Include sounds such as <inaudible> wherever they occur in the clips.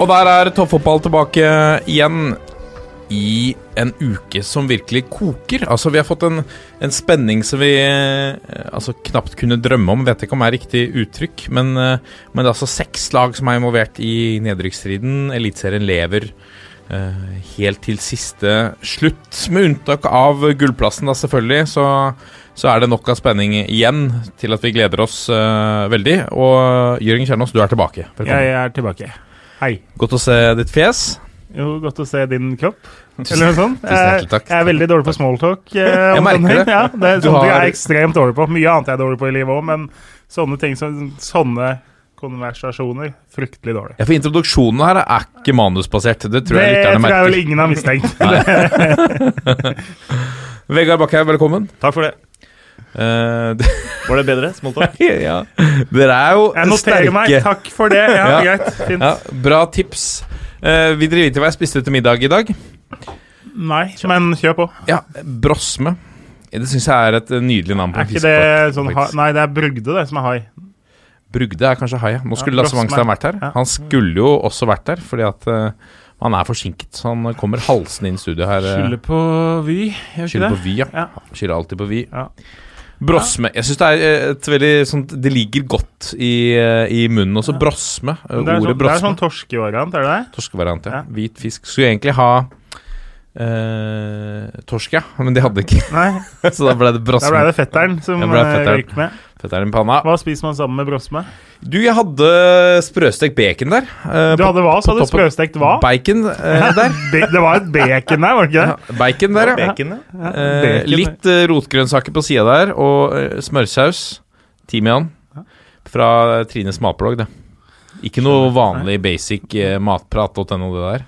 Og der er toppfotball tilbake igjen i en uke som virkelig koker. Altså, vi har fått en, en spenning som vi eh, altså, knapt kunne drømme om. Vet ikke om det er riktig uttrykk, men, eh, men det er altså seks lag som er involvert i nedrykksstriden. Eliteserien lever uh, helt til siste slutt. Med unntak av gullplassen, da, selvfølgelig, så, så er det nok av spenning igjen til at vi gleder oss uh, veldig. Og Jørgen Kjernås, du er tilbake. Velkommen. Jeg er tilbake. Hei. Godt å se ditt fjes. Jo, godt å se din kropp. Eller noe sånt. <laughs> Tusen takk. Jeg er veldig dårlig på smalltalk. eh, Jeg merker det. Ja, det er Du sånne ting jeg er ekstremt dårlig på. Mye annet jeg er dårlig på i livet òg, men sånne ting som sånne konversasjoner fryktelig dårlig. Ja, for introduksjonen her er ikke manusbasert. Det tror jeg det tror jeg vel ingen har mistenkt. <laughs> <laughs> Vegard Bakkhaug, velkommen. Takk for det. Eh, det- <laughs> Var det bedre? Smalltalk? <laughs> ja. Dere er jo sterke. Jeg noterer meg. Takk for det. Ja, <laughs> Ja. greit. Fint. Ja, bra tips. Uh, vi driver til hva jeg spiste til middag i dag. Nei, men kjør på. Ja, Brosme. Det syns jeg er et nydelig navn på Er en fisk det fiskeflåte. sånn. Nei, det er Brugde, det, som er hai. Brugde er kanskje hai. ja. Nå skulle Ja, Lasse. Wangstad vært her. Ja. Han skulle jo også vært der, fordi at uh, han er forsinket. Så han kommer halsende inn i studio her. eh, Skylder på Vy, gjør ikke Skylder på Vy, ja. Ja. Skylder alltid på Vy. Ja. Brosme. Jeg syns det er eh, et veldig sånt Det ligger godt i, eh, i munnen også. Brosme. eh, Men Det er, Ordet sånn, det er sånn torskevariant, er det det? Torskevariant, ja. Hvit fisk. Skulle egentlig ha eh, torsk, ja, men de hadde ikke. Nei, <laughs> Så da ble det da ble det fetteren som røyk med. Fetteren i panna. Hva spiser man sammen med brosme? Du, jeg hadde sprøstekt bacon der. eh, Du hadde hva? Så hadde sprøstekt hva? Bacon eh, <laughs> der. Det var et bacon der, var det ikke Ja, det? bacon der, ja. Bacon, ja. Eh, litt eh, rotgrønnsaker på sida der, og eh, smørsaus. Timian. Fra Trines matblogg, det. Ikke noe vanlig basic eh, matprat.no, det der.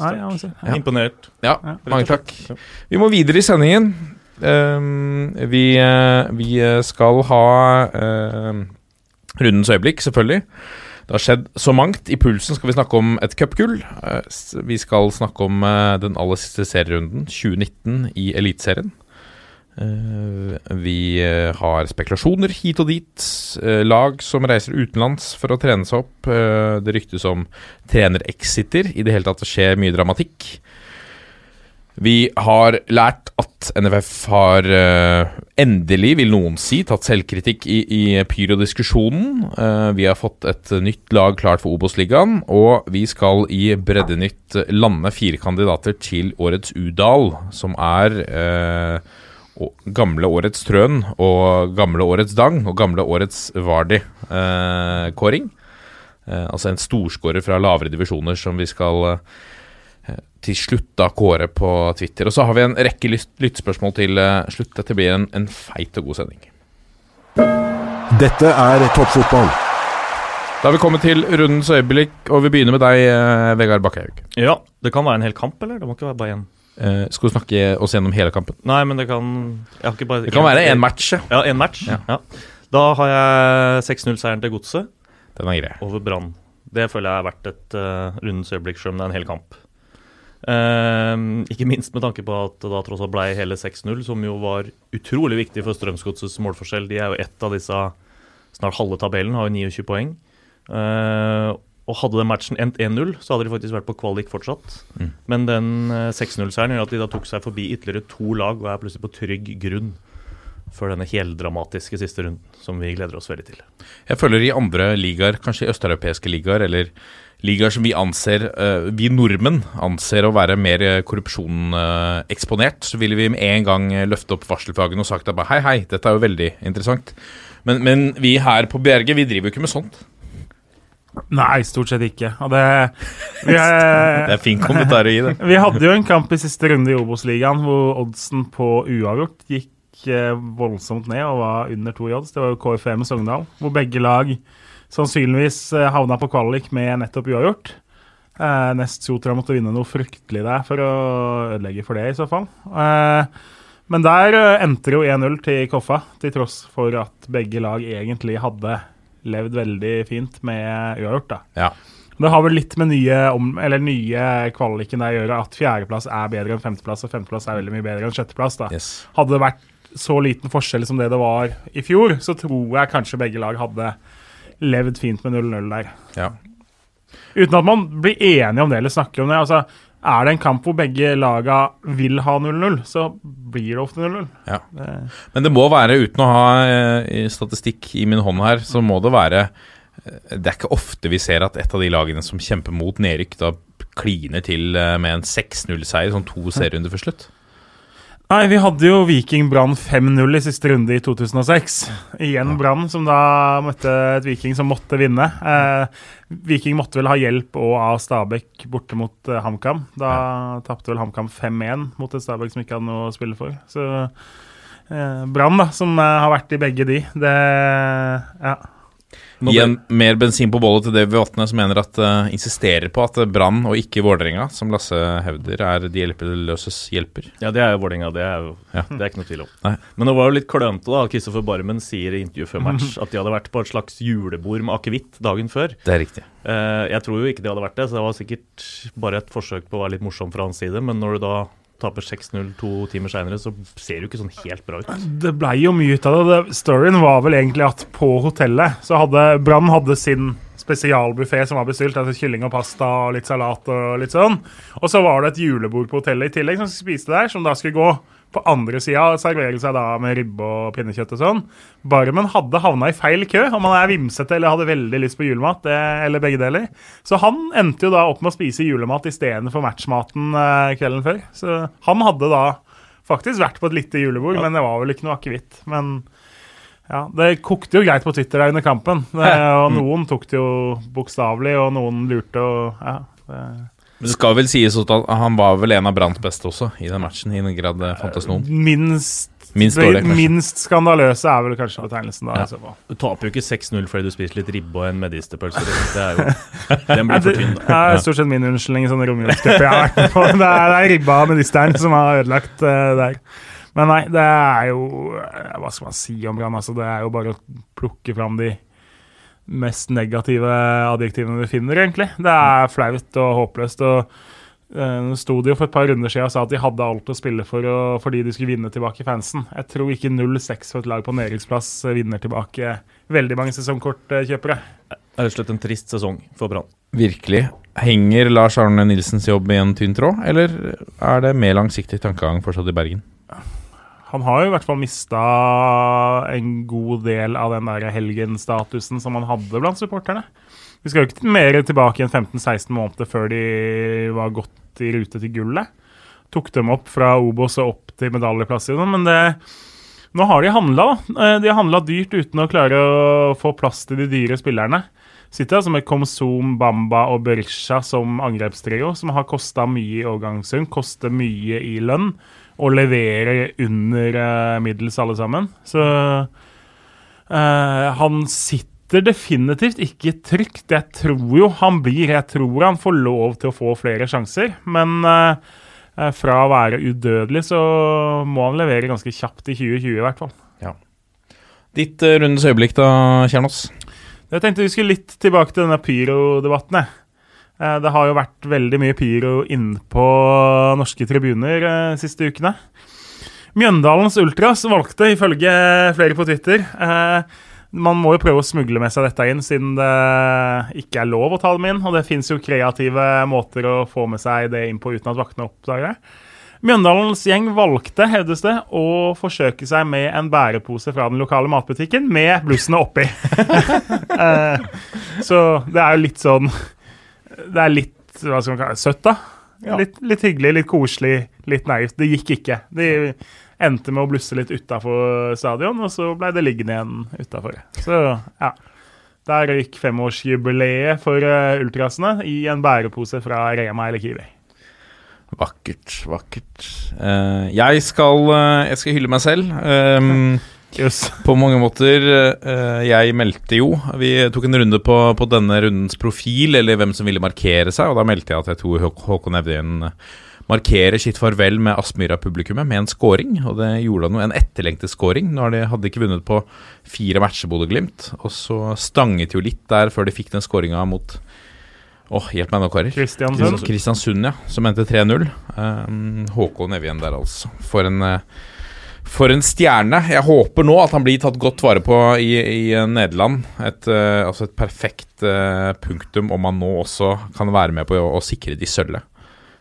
Nei, ja. Ja. Imponert. Ja, Ja, mange takk. Vi må videre i sendingen. Ehm, vi, eh, vi eh, skal ha ehm, rundens øyeblikk, selvfølgelig. Det har skjedd så mangt. I pulsen skal vi snakke om et cupgull. Eh, vi skal snakke om den aller siste serierunden, 2019, i Eliteserien. Vi har spekulasjoner hit og dit. lag som reiser utenlands for å trene seg opp. Det ryktes om trenerexiter. I det hele tatt det skjer mye dramatikk. Vi har lært at NFF har uh, endelig, vil noen si, tatt selvkritikk i, i pyrodiskusjonen. Uh, vi har fått et nytt lag klart for Obos-ligaen, og vi skal i Breddenytt lande fire kandidater til årets Udal, som er uh, gamle årets Trøn og gamle årets Dang og gamle årets Vardi-kåring. Altså en storskårer fra lavere divisjoner som vi skal eh, til slutt da kåre på Twitter. Og så har vi en rekke lyt- lyttspørsmål til eh, slutt. Dette blir en, en feit og god sending. Dette er toppfotball. Da har vi kommet til rundens øyeblikk, og vi begynner med deg, eh, Vegard Bakkehaug. Ja, det kan være en hel kamp, eller? Det må ikke være bare én. Eh, skal du snakke oss gjennom hele kampen? Nei, men det kan jeg har ikke bare Det kan være én match. ja. Ja, én match. Ja. Ja. Da har jeg 6-0-seieren til Godset Den er grei. over Brann. Det føler jeg er verdt et uh, rundens øyeblikk, selv om det er en hel kamp. Ehm, ikke minst med tanke på at det da tross alt ble hele 6-0, som jo var utrolig viktig for Strømsgodsets målforskjell. De er jo ett av disse snart halve tabellen, har jo 29 poeng. Uh, og hadde den matchen endt 1-0, så hadde de faktisk vært på kvalik fortsatt. Mm. Men den eh, 6-0-seieren gjør at de da tok seg forbi ytterligere to lag og er plutselig på trygg grunn for denne heldramatiske siste runden, som vi gleder oss veldig til. Jeg føler i andre ligaer, kanskje østeuropeiske ligaer, eller ligaer som vi anser, eh, vi nordmenn anser å være mer korrupsjoneksponert, eh, så ville vi med en gang eh, løfte opp varselfagene og sagt at hei, hei, dette er jo veldig interessant. Men, men vi her på Bjerge, vi driver jo ikke med sånt. Nei, stort sett ikke. Det vi, <laughs> Det er fin kommentar å gi, det. vi hadde jo en kamp i siste runde i Obos-ligaen hvor oddsen på uavgjort gikk voldsomt ned og var under to i odds. Det var jo KFM Sogndal, hvor begge lag sannsynligvis eh, havna på kvalik med nettopp uavgjort. Eh, nest Sotra måtte vinne noe fryktelig der for å ødelegge for det, i så fall. Eh, men der eh, endte det jo 1-0 til Koffa, til tross for at begge lag egentlig hadde levd veldig fint med uavgjort. da. Ja. Det har vel litt med nye, om, eller nye kvaliken der å gjøre at fjerdeplass er bedre enn femteplass, og femteplass er veldig mye bedre enn sjetteplass. da. Yes. Hadde det vært så liten forskjell som det det var i fjor, så tror jeg kanskje begge lag hadde levd fint med 0-0 der. Ja. Uten at man blir enige om det eller snakker om det. altså Er det en kamp hvor begge laga vil ha 0-0, så blir det ofte 0-0. Ja. Men det må være, uten å ha eh, statistikk i min hånd her, så må det være eh, Det er ikke ofte vi ser at et av de lagene som kjemper mot nedrykk, da kliner til eh, med en 6-0-seier, sånn to serierunder før slutt. Nei, vi hadde jo Viking Brann 5-0 i siste runde i 2006. Igjen Brann, som da møtte et Viking som måtte vinne. Eh, Viking måtte vel ha hjelp òg av Stabæk borte mot eh, HamKam. Da tapte vel HamKam 5-1 mot et Stabæk som ikke hadde noe å spille for. Så eh, Brann, da, som eh, har vært i begge de, det Ja. Nå Gi en mer bensin på bollet til Davy Vatne, som mener at uh, insisterer på at Brann og ikke Vålerenga, som Lasse hevder, er de hjelpeløses hjelper. Ja, det er jo Vålerenga. Det er jo Ja. det er ikke noe tvil om. Nei. Men det var jo litt klønete da Kristoffer Barmen sier i intervju før match <laughs> at de hadde vært på et slags julebord med akevitt dagen før. Det er riktig. Uh, jeg tror jo ikke de hadde vært det, så det var sikkert bare et forsøk på å være litt morsom fra hans side. Men når du da taper 6-0 to timer seinere, så ser det jo ikke sånn helt bra ut. Det blei jo mye ut av det. Storyen var vel egentlig at på hotellet så hadde Brann hadde sin spesialbuffé som var bestilt. Altså kylling og pasta og litt salat og litt sånn. Og så var det et julebord på hotellet i tillegg som spiste der, som da skulle gå på andre sida serverer servere seg da med ribbe og pinnekjøtt og sånn. Bare man hadde havna i feil kø, om man er vimsete eller hadde veldig lyst på julemat, det, eller begge deler. Så han endte jo da opp med å spise julemat istedenfor matchmaten eh, kvelden før. Så han hadde da faktisk vært på et lite julebord, men det var vel ikke noe akevitt. Men ja, det kokte jo greit på Twitter der under kampen. Det, <laughs> og noen tok det jo bokstavelig, og noen lurte og ja. Det, Men det skal vel sies at han var vel en av Branns beste også i den matchen, i den grad det fantes noen. minst Minst dårlig, minst skandaløse er vel kanskje betegnelsen da. Ja. Du taper jo ikke 6-0 fordi du spiser litt ribbe og en medisterpølse. Det er jo <laughs> Den blir for tynn, da. er stort sett min unnskyldning i sånne romjulscuper jeg har vært på. Det er, det er ribba og medisteren som har ødelagt uh, der. Men nei, det er jo eh, Hva skal man si om Brann? Altså, det er jo bare å plukke fram de mest negative adjektivene du finner, egentlig. Det er flaut og håpløst. og Uh, sto de jo for et par runder siden og sa at de hadde alt å spille for og, fordi de skulle vinne tilbake fansen. Jeg tror ikke 0-6 for et lag på nedrykksplass vinner tilbake veldig mange sesongkortkjøpere. Det er rett og slett en trist sesong for Brann. Virkelig. Henger Lars Arne Nilsens jobb i en tynn tråd, eller er det mer langsiktig tankegang fortsatt i Bergen? Han har jo i hvert fall mista en god del av den der helgenstatusen som han hadde blant supporterne. Vi skal jo ikke mer tilbake enn 15-16 måneder før de var godt i rute til gullet. Tok dem opp fra Obos og opp til medaljeplass i men det Nå har de handla. Eh, De har handla dyrt uten å klare å få plass til de dyre spillerne. Sitter altså med Komsom, Bamba og Berisha som angrepstrio, som har kosta mye i overgangssum, koster mye i lønn, og leverer under eh, middels alle sammen. Så eh, han sitter definitivt ikke trygt. Jeg tror jo han blir Jeg tror han får lov til å få flere sjanser, men eh, eh, fra å være udødelig så må han levere ganske kjapt i 2020 i hvert fall. Ditt uh, rundens øyeblikk da, Kjernås? Jeg tenkte vi skulle litt tilbake til denne pyro-debatten. Eh, Det har jo vært veldig mye pyro inne på norske tribuner de siste ukene. Mjøndalens Ultras valgte, ifølge flere på Twitter eh, Man må jo prøve å smugle med seg dette inn, siden det ikke er lov å ta dem inn. Og det fins jo kreative måter å få med seg det inn på uten at vaktene oppdager det. Mjøndalens gjeng valgte, hevdes det, å forsøke seg med en bærepose fra den lokale matbutikken med blussene oppi. <laughs> Eh, så det er jo litt sånn Det er litt hva skal man kalle søtt, da. Litt, litt hyggelig, litt koselig, litt naivt. Det gikk ikke. De endte med å blusse litt utafor stadion, og så ble det liggende igjen utafor. Så ja. Der røyk femårsjubileet for uh, ultrasene i en bærepose fra Rema eller Kiwi. Vakkert, vakkert. Eh, jeg, skal, eh, jeg skal hylle meg selv. Um, <laughs> yes. På mange måter. eh, jeg meldte jo Vi tok en runde på, på denne rundens profil, eller hvem som ville markere seg, og da meldte jeg at jeg tror Håkon Evjen markerer sitt farvel med Aspmyra-publikummet med en scoring, og det gjorde han jo. En etterlengtet scoring. Nå de, hadde de ikke vunnet på fire matcher, Bodø-Glimt, og så stanget jo litt der før de fikk den scoringa mot Åh, hjelp meg nå, karer. Kristiansund. Kristiansund, ja. Som endte 3-0. Um, Håkon Evjen der, altså. For en, eh, for en stjerne. Jeg håper nå at han blir tatt godt vare på i, i eh, Nederland. Et, uh, altså et perfekt uh, punktum om han nå også kan være med på å, å sikre de sølvet.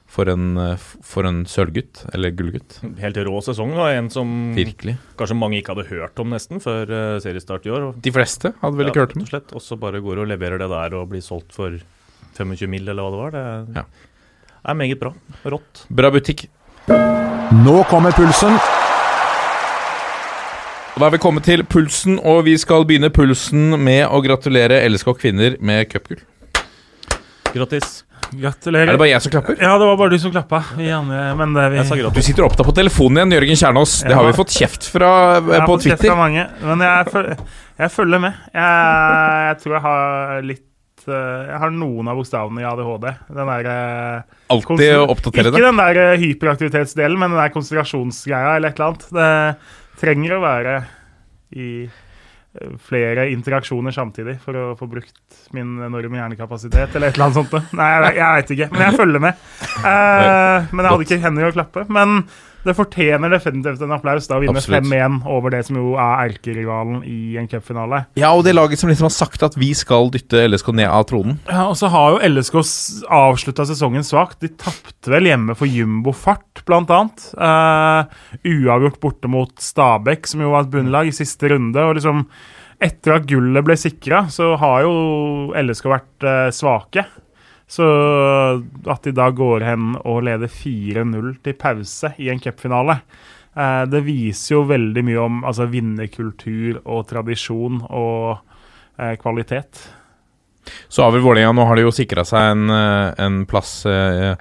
For en, for en sølvgutt, eller gullgutt. Helt rå sesong. Da. En som Virkelig. kanskje mange ikke hadde hørt om nesten før seriestart i år. De fleste hadde vel ikke hørt om det. Og så bare går og leverer det der og blir solgt for 25 mil, eller hva det var. Det Ja. er meget bra. Rått. Bra butikk. Nå kommer pulsen. Da er vi kommet til pulsen, og vi skal begynne pulsen med å gratulere LSK kvinner med cupgull. Grattis. Gratulerer. Er det bare jeg som klapper? Ja, det var bare du som klappa. Vi men det vi Jeg sa Du sitter opptatt på telefonen igjen, Jørgen Kjernås. Det har vi fått kjeft fra Twitter Jeg har på fått kjeft fra mange, men jeg, føl- jeg følger med. Jeg, jeg tror jeg har litt eh, Jeg har noen av bokstavene i ADHD. Den der eh, Alltid å oppdatere Ikke den der eh, hyperaktivitetsdelen, men den der konsentrasjonsgreia eller et eller annet. Det trenger å være i eh, flere interaksjoner samtidig for å få brukt min enorme hjernekapasitet, eller et eller annet sånt. Nei, jeg, jeg veit ikke, men jeg følger med. Uh, men jeg hadde ikke hender å klappe. Men det fortjener definitivt en applaus da å vinne 5-1 over det som jo er erkerivalen i en cupfinale. Ja, og det laget som liksom har sagt at vi skal dytte LSK ned av tronen. Ja, og så har jo LSK avslutta sesongen svakt. De tapte vel hjemme for Jumbo Fart, blant annet. Eh, uavgjort borte mot Stabæk, som jo var et bunnlag, i siste runde. Og liksom, etter at gullet ble sikra, så har jo LSK vært uh, svake. Så at de da går hen og leder 4-0 til pause i en cupfinale, eh, det viser jo veldig mye om altså, vinnerkultur og tradisjon og eh, kvalitet. Så har vel Vålerenga Nå har de jo sikra seg en, eh, en plass eh,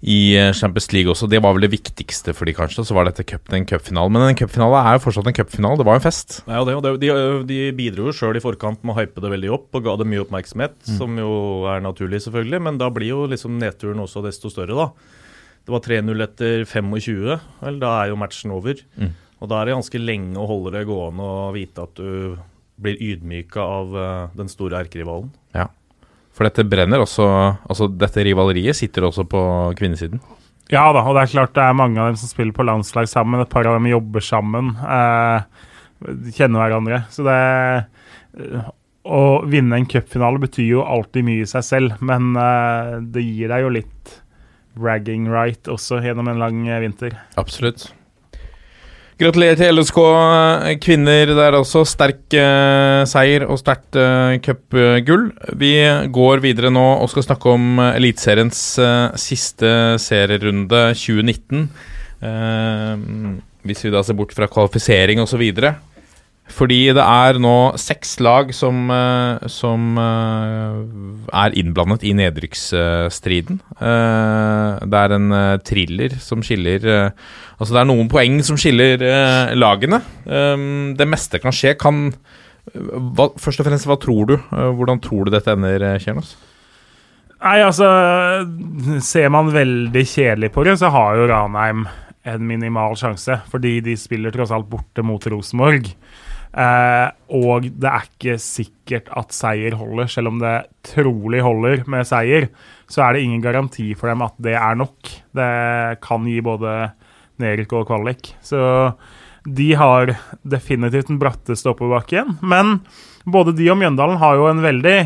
i eh, Champions League også. Det var vel det viktigste for de kanskje. Så var dette cup, en cupfinale. Men en cupfinale er jo fortsatt en cupfinale. Det var en fest. Ja, det, det, de, de bidro jo sjøl i forkant med å hype det veldig opp og ga det mye oppmerksomhet, som jo er naturlig, selvfølgelig. Men da blir jo liksom nedturen også desto større, da. Det var 3-0 etter 25. Vel, da er jo matchen over. Mm. Og da er det ganske lenge å holde det gående og vite at du blir ydmyka av eh, den store erkerivalen. For dette brenner også Altså, dette rivaleriet sitter også på kvinnesiden. Ja da, og det er klart det er mange av dem som spiller på landslag sammen. Et par av dem jobber sammen. Eh, kjenner hverandre. Så det eh, Å vinne en cupfinale betyr jo alltid mye i seg selv, men eh, det gir deg jo litt bragging right også gjennom en lang eh, vinter. Absolutt. Gratulerer til LSK eh, kvinner der også. Sterk eh, seier og sterkt eh, cupgull. Vi går videre nå og skal snakke om eh, Eliteseriens eh, siste serierunde 2019. Eh, hvis vi da ser bort fra kvalifisering osv. Fordi det er nå seks lag som, eh, som eh, er innblandet i nedrykksstriden. Eh, det er en thriller som skiller Altså det er noen poeng som skiller lagene. Um, det meste kan skje. Kan hva, Først og fremst, hva tror du? Hvordan tror du dette ender, Kjernos? Nei, altså Ser man veldig kjedelig på det, så har jo Ranheim en minimal sjanse. Fordi de spiller tross alt borte mot Rosenborg. Eh, og det er ikke sikkert at seier holder, selv om det trolig holder med seier. Så er det ingen garanti for dem at det er nok. Det kan gi både nedrykk og kvalik. Så de har definitivt den bratteste oppoverbakken. Men både de og Mjøndalen har jo en veldig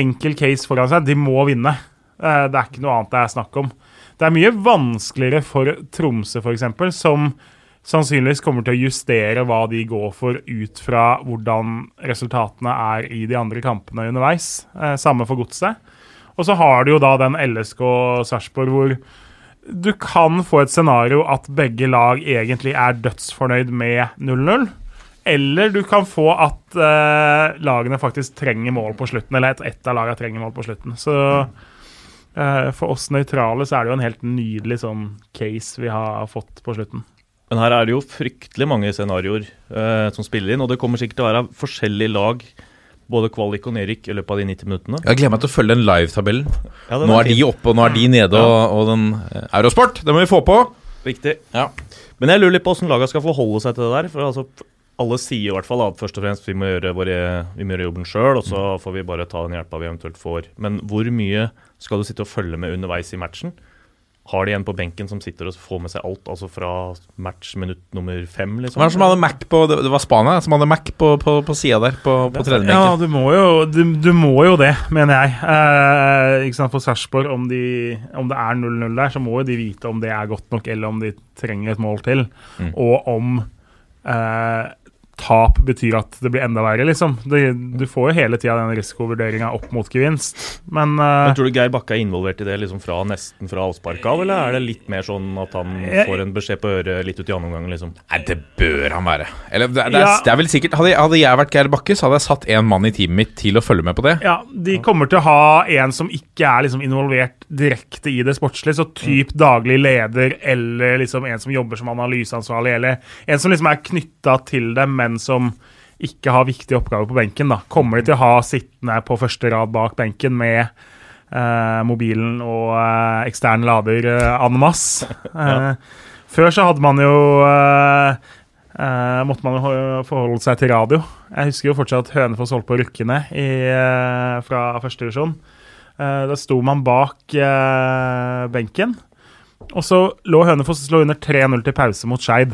enkel case foran seg. De må vinne. Eh, Det er ikke noe annet det er snakk om. Det er mye vanskeligere for Tromsø, f.eks., som sannsynligvis kommer til å justere hva de går for ut fra hvordan resultatene er i de andre kampene underveis. Eh, Samme for Godset. Og så har du jo da den LSK Sarpsborg hvor du kan få et scenario at begge lag egentlig er dødsfornøyd med 0-0. Eller du kan få at eh, lagene faktisk trenger mål på slutten. Eller et, ett av lagene trenger mål på slutten. Så Eh, for oss nøytrale så er det jo en helt nydelig sånn case vi har fått på slutten. Men her er det jo fryktelig mange scenarioer eh, som spiller inn, og det kommer sikkert til å være forskjellige lag, både kvalik og nedrykk, i løpet av de 90 minuttene. Jeg gleder meg til å følge den live-tabellen. Ja, Nå er de oppe, og nå er de nede, og, og den eh, Eurosport, det må vi få på. Viktig. Ja. Men jeg lurer litt på hvordan laga skal forholde seg til det der. For altså, alle sier i hvert fall at først og fremst vi må gjøre, våre, vi må gjøre jobben sjøl, og så får vi bare ta den hjelpa vi eventuelt får. Men hvor mye skal du sitte og følge med underveis i matchen? Har de en på benken som sitter og får med seg alt, altså fra match minutt nummer fem, liksom? Hvem som hadde Mac på Det var Spania som hadde Mac på, på, på sida der, på, på Ja, du må jo, du, du må jo det, mener jeg. Eh, ikke sant, For Sarpsborg, om, de- om det er 0-0 der, så må jo de vite om det er godt nok, eller om de trenger et mål til. Mm. Og om eh, tap betyr at det blir enda verre, liksom. Det, du får jo hele tida den risikovurderinga opp mot gevinst. Men, uh, Men tror du Geir Bakke er involvert i det liksom fra nesten fra avspark av, eller er det litt mer sånn at han Jeg- får en beskjed på øret litt ut i andre omgang, liksom? Nei, det bør han være. Eller det, er- det, er, Ja. det er vel sikkert Hadde, hadde jeg vært Geir Bakke, så hadde jeg satt en mann i teamet mitt til å følge med på det. Ja, De kommer til å ha en som ikke er liksom involvert direkte i det sportslige. Så typ daglig leder eller liksom en som jobber som analyseansvarlig, eller en som liksom er knytta til det, men som ikke har viktige oppgaver på benken. da. Kommer de til å ha sittende på første rad bak benken med eh, mobilen og eh, ekstern lader eh, en masse? <laughs> Eh, Før så hadde man jo eh, eh, måtte man jo forholde seg til radio. Jeg husker jo fortsatt Hønefoss holdt på å rykke ned i, eh, fra første divisjon. Eh, da sto man bak benken, og så lå Hønefoss slå under 3-0 til pause mot Skeid.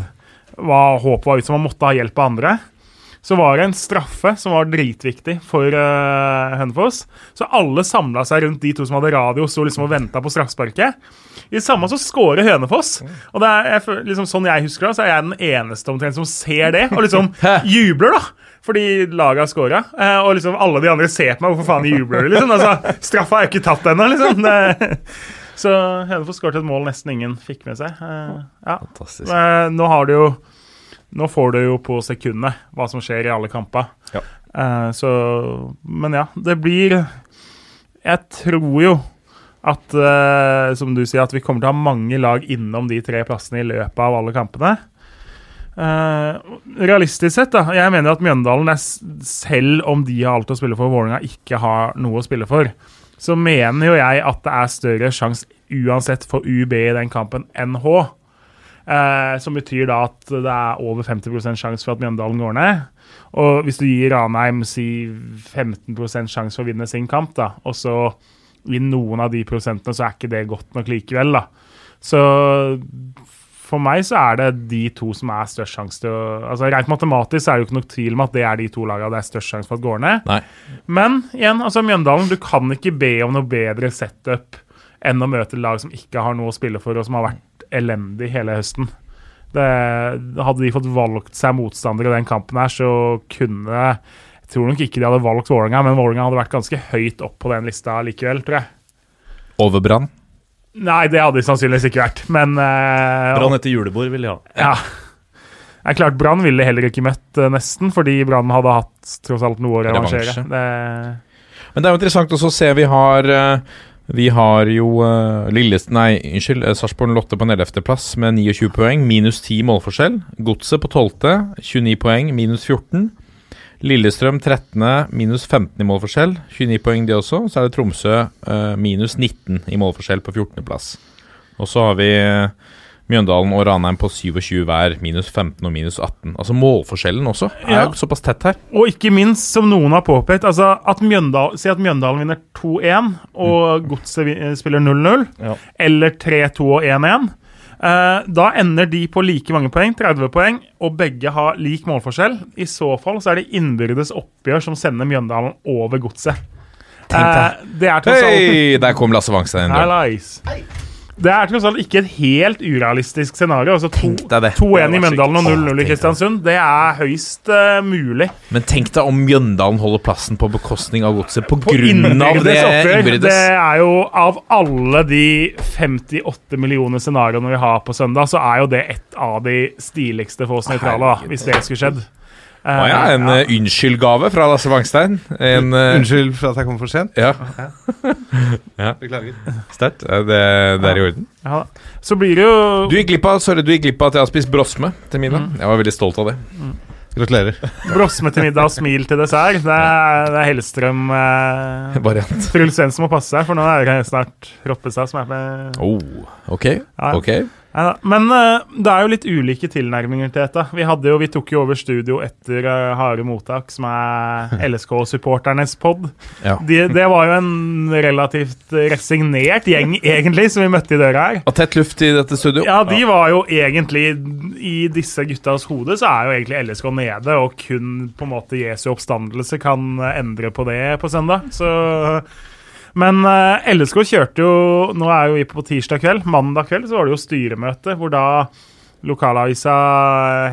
Hva- Håpet var ut som man måtte ha hjelp av andre. Så var det en straffe som var dritviktig for uh, Hønefoss. Så alle samla seg rundt de to som hadde radio, sto liksom og venta på straffesparket. I det samme så scorer Hønefoss. Og det er jeg, liksom, sånn jeg husker det, så er jeg den eneste omtrent som ser det, og liksom <laughs> jubler, da. Fordi laget har scora. Uh, og liksom alle de andre ser på meg. Hvorfor faen jubler de? liksom? Altså, straffa er jo ikke tatt ennå, liksom. Det, <laughs> så Hønefoss skåret et mål nesten ingen fikk med seg. Uh, ja. Fantastisk. Eh, Nå har du jo Nå får du jo på sekundet hva som skjer i alle kamper. Ja. Eh, så Men ja, det blir Jeg tror jo at, eh, som du sier, at vi kommer til å ha mange lag innom de tre plassene i løpet av alle kampene. Uh, realistisk sett, da. Jeg mener at Mjøndalen, er, selv om de har alt å spille for, Vålinga Vålerenga ikke har noe å spille for, så mener jo jeg at det er større sjanse uansett for UB i den kampen enn H. Eh, som betyr da at det er over 50% sjanse for at Mjøndalen går ned. Og hvis du gir Ranheim si 15% sjanse for å vinne sin kamp, da, og så vinner noen av de prosentene så er ikke det godt nok likevel, da. Så for meg så er det de to som er størst sjanse til å altså Rent matematisk er det jo ikke noe tvil om at det er de to lagene det er størst sjanse for at går ned. Nei. Men igjen, altså Mjøndalen, du kan ikke be om noe bedre setup enn å møte lag som ikke har noe å spille for, og som har vært elendig hele høsten. Det, hadde de fått valgt seg motstandere i den kampen her, så kunne Jeg tror nok ikke de hadde valgt Vålerenga, men Vålerenga hadde vært ganske høyt opp på den lista likevel, tror jeg. Over Brann. Nei, det hadde de sannsynligvis ikke vært, men uh, Brann etter julebord vil de ha. Ja. Det er klart, Brann ville heller ikke møtt, eh, nesten, fordi Brann hadde hatt tross alt noe å revansjere. Det, Men det er jo interessant også å se. Vi har eh, Vi har jo uh, Lilles, Nei, unnskyld. eh, Sarpsborg Lotte på 11.-plass med 29 poeng, minus 10 målforskjell. Godset på 12., 29 poeng, minus 14. Lillestrøm 13., minus 15 i målforskjell. 29 poeng, de også. Så er det Tromsø uh, minus 19 i målforskjell på 14.-plass. Og så har vi eh, Mjøndalen og Ranheim på 27 hver, minus 15 og minus 18. Altså målforskjellen også er Ja. såpass tett her. og ikke minst, som noen har påpekt, altså at Mjøndal, si at Mjøndalen vinner 2-1, og Godset eh, spiller 0-0, Ja. eller 3-2 og 1-1. Eh, da ender de på like mange poeng, 30 poeng, og begge har lik målforskjell. I så fall så er det innbyrdes oppgjør som sender Mjøndalen over Godset. Eh, det er tross alt Hei! Der kom Lasse Wangstein inn. Det er tross alt ikke et helt urealistisk scenario. Altså to- Tenk deg det. 2-1 i Mjøndalen og 0-0 i Kristiansund. Det er høyst uh, mulig. Men tenk deg om Mjøndalen holder plassen på bekostning av godset av det innbyrdes. Det er jo av alle de 58 millioner scenarioene vi har på søndag, så er jo det et av de stiligste for oss nøytrale, hvis det skulle skjedd. Å ja, en ja. uh, unnskyldgave fra Lasse Wangstein. En, eh, Unnskyld for at jeg kom for sent. Ja, <laughs> Beklager. sterkt. Det, det er i orden. Ja. Så blir det jo Du gikk glipp av Sorry, du gikk glipp av at jeg har spist brosme til middag. Jeg var veldig stolt av det. Gratulerer. brosme til middag og smil til dessert. Det er, det er Hellstrøm eh, Variant. Truls Svendsen må passe seg, for nå er det snart Roppestad som er med. Oh, ok. Ja. ok Neida. Men uh, det er jo litt ulike tilnærminger til dette. Vi, jo, vi tok jo over studio etter uh, Harde mottak, som er <laughs> LSK-supporternes pod. Ja. De, det var jo en relativt resignert gjeng, <laughs> egentlig, som vi møtte i døra her. Og tett luft i dette studio. Ja, de var jo egentlig I disse guttas hode så er jo egentlig LSK nede, og kun på en måte Jesu oppstandelse kan eh, endre på det på søndag. Så men eh, LSK kjørte jo Nå er jo vi på tirsdag kveld. Mandag kveld så var det jo styremøte, hvor da lokalavisa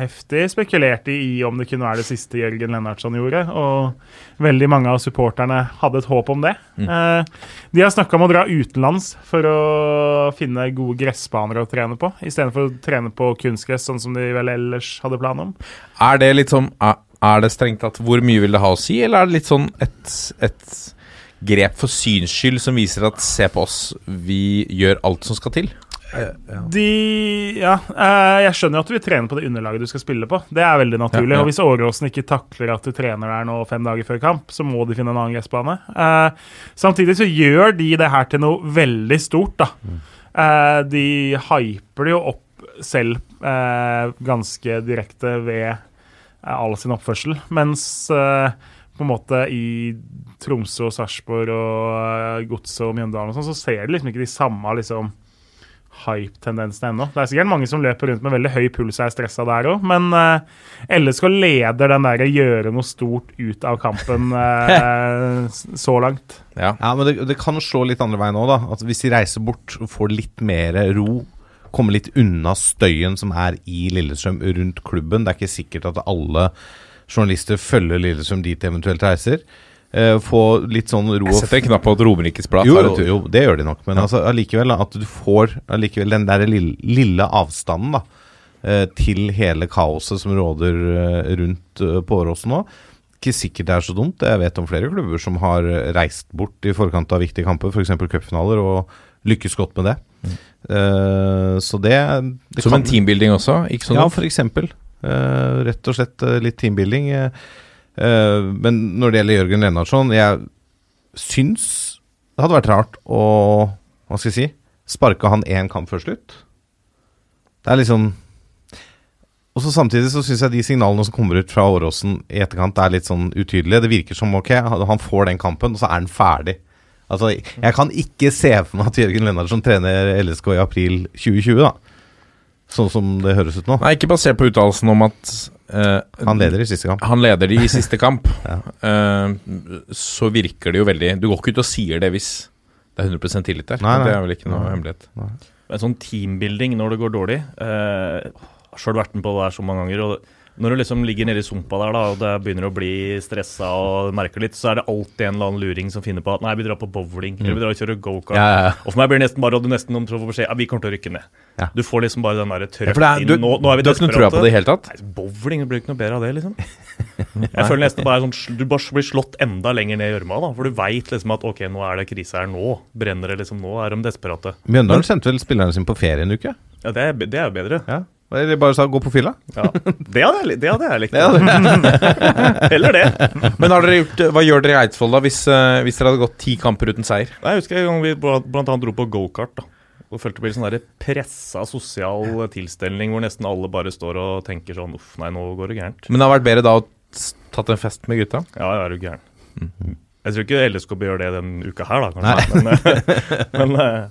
heftig spekulerte i om det kunne være det siste Jørgen Lennartson gjorde. Og veldig mange av supporterne hadde et håp om det. Eh, de har snakka om å dra utenlands for å finne gode gressbaner å trene på, istedenfor å trene på kunstgress, sånn som de vel ellers hadde plan om. Er det litt sånn er det strengt tatt hvor mye vil det ha å si, eller er det litt sånn et, et grep for syns skyld som viser at se på oss, vi gjør alt som skal til? De Ja, eh, jeg skjønner at du vil trene på det underlaget du skal spille på. Det er veldig naturlig. Ja, ja. Og hvis Åråsen ikke takler at du trener der nå fem dager før kamp, så må de finne en annen gressbane. Eh, samtidig så gjør de det her til noe veldig stort, da. Eh, de hyper det jo opp selv eh, ganske direkte ved eh, all sin oppførsel, mens eh, på en måte i Tromsø og Sarpsborg og uh, Godset og Mjøndalen og sånn, så ser du liksom ikke de samme liksom hype-tendensene ennå. Det er sikkert mange som løper rundt med veldig høy puls og er stressa der òg, men uh, LSK leder den derre gjøre noe stort ut av kampen uh, <laughs> så langt. Ja. Ja, men det, det kan slå litt andre veien òg, da. At hvis de reiser bort og får litt mer ro, kommer litt unna støyen som er i Lillestrøm rundt klubben Det er ikke sikkert at alle journalister følger Lillestrøm dit de eventuelt reiser. Eh, få litt sånn ro Jeg og setter en knapp på at Romerikes Blad jo, tar en jo, tur. jo, det gjør de nok. Men altså, allikevel da, at du får allikevel den der lille, lille avstanden da, eh, til hele kaoset som råder eh, rundt eh, på Åråsen nå. Ikke sikkert det er så dumt. Jeg vet om flere klubber som har eh, reist bort i forkant av viktige kamper, f.eks. cupfinaler, og lykkes godt med det. Eh, så det, det Som kan- en teambuilding også? Ikke sånn ja, for eksempel. Eh, rett og slett eh, litt teambuilding. eh, men når det gjelder Jørgen Lennartson, jeg syns det hadde vært rart å Hva skal jeg si? Sparke han én kamp før slutt. Det er liksom Og så Samtidig så syns jeg de signalene som kommer ut fra Åråsen i etterkant, er litt sånn utydelige. Det virker som ok, han får den kampen, og så er han ferdig. Altså, Jeg kan ikke se for meg at Jørgen Lennartson trener LSK i april 2020, da. Sånn som det høres ut nå. Nei, ikke basert på uttalelsen om at eh, Han leder i siste kamp. Han leder de i siste kamp. <laughs> Ja. uh, så virker det jo veldig Du går ikke ut og sier det hvis det er 100 tillit der. Nei, nei. Det er vel ikke noe Nei. hemmelighet. En sånn teambuilding når det går dårlig uh, Har sjøl vært med på det her så mange ganger. og Når du liksom ligger nede i sumpa der da, og det begynner å bli stressa og merker litt, så er det alltid en eller annen luring som finner på at nei, vi drar på bowling eller vi drar og kjører gokart. Ja, ja, ja. Og for meg blir det nesten bare at du nesten om får beskjed ja, vi kommer til å rykke ned. Ja. Du får liksom bare den derre trøkk inn. Nå, nå er vi du har ikke noe trua på det i hele tatt? Nei, bowling det blir ikke noe bedre av det, liksom. <laughs> Jeg føler nesten bare sånn Du bare blir slått enda lenger ned i gjørma. For du veit liksom at ok, nå er det krise her. Nå brenner det liksom. Nå er de desperate. Mjøndalen sendte vel spillerne sine på ferie en uke? Ja, det er, det er jo bedre. Ja. Eller bare sa gå på fylla? Ja. Det hadde jeg, det hadde jeg likt. Det hadde- <laughs> Heller det. Men har dere gjort, hva gjør dere i Eidsvoll da hvis, eh, hvis dere hadde gått ti kamper uten seier? Nei, Jeg husker en gang vi bl- blant annet dro på gokart. Og følte det ble sånn pressa sosial tilstelning hvor nesten alle bare står og tenker sånn uff, nei, nå går det gærent. Men det har vært bedre da å tatt en fest med gutta? Ja, jeg er jo gæren. Jeg tror ikke LSK bør gjøre det den uka her, da, kanskje. Men, eh, <laughs> men eh,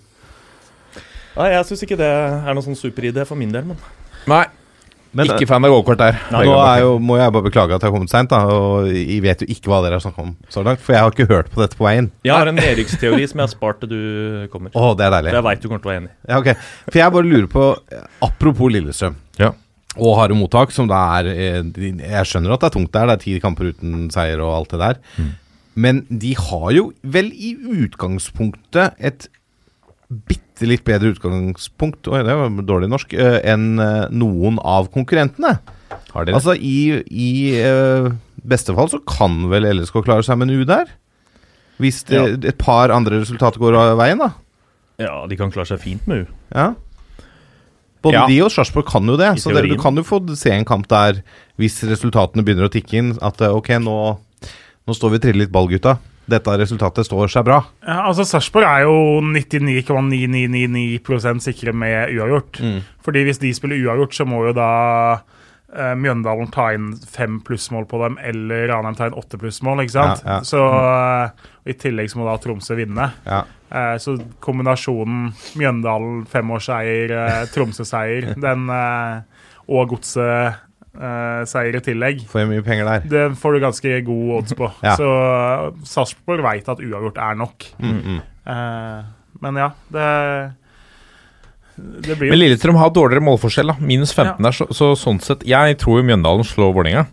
Nei, jeg syns ikke det er noen sånn superidé for min del, men Nei, Men ikke fan av gokart der. Nei, nå er jo, må jeg bare beklage at jeg har kommet seint, og jeg vet jo ikke hva dere har snakket om så langt. For jeg har ikke hørt på dette på veien. jeg har en Eriksteori som jeg har spart til du kommer. Oh, det er deilig. For jeg veit du kommer til å være enig. Ja, okay. For jeg bare lurer på Apropos Lillestrøm Ja. og harde mottak, som da er eh, Jeg skjønner at det er tungt der, det er ti kamper uten seier og alt det der. Men de har jo vel i utgangspunktet et bitte litt bedre utgangspunkt Oi, det var dårlig norsk uh, enn eh, noen av konkurrentene. Har de det? Altså, i, i uh, beste fall så kan vel LSK klare seg med en U der? Hvis det, et par andre resultater går av veien, da. Ja, de kan klare seg fint med U. Ja. Både Ja. de og Sarpsborg kan jo det. I Så dere, du kan jo få se en kamp der, hvis resultatene begynner å tikke inn, at ok, nå, nå står vi og triller litt ball, gutta. Dette resultatet står seg bra. Ja, altså Sarpsborg er jo 99,9999% sikre med uavgjort. Fordi hvis de spiller uavgjort, så må jo da eh, Mjøndalen ta inn fem plussmål på dem, eller Ranheim ta inn åtte plussmål. ikke sant? Ja, ja. Så eh, I tillegg så må da Tromsø vinne. Ja. Eh, så kombinasjonen Mjøndalen femårsseier, eh, Tromsø-seier <laughs> den, eh, og Godset-seier i tillegg Får jeg mye penger der? det får du ganske god odds på. <laughs> Ja. Så uh, Sarpsborg veit at uavgjort er nok. Mm, mm. Uh, men ja, det Det blir Men Lillestrøm har dårligere målforskjell, da. Minus 15 der, så, så sånn sett Jeg tror jo Mjøndalen slår Vålerenga.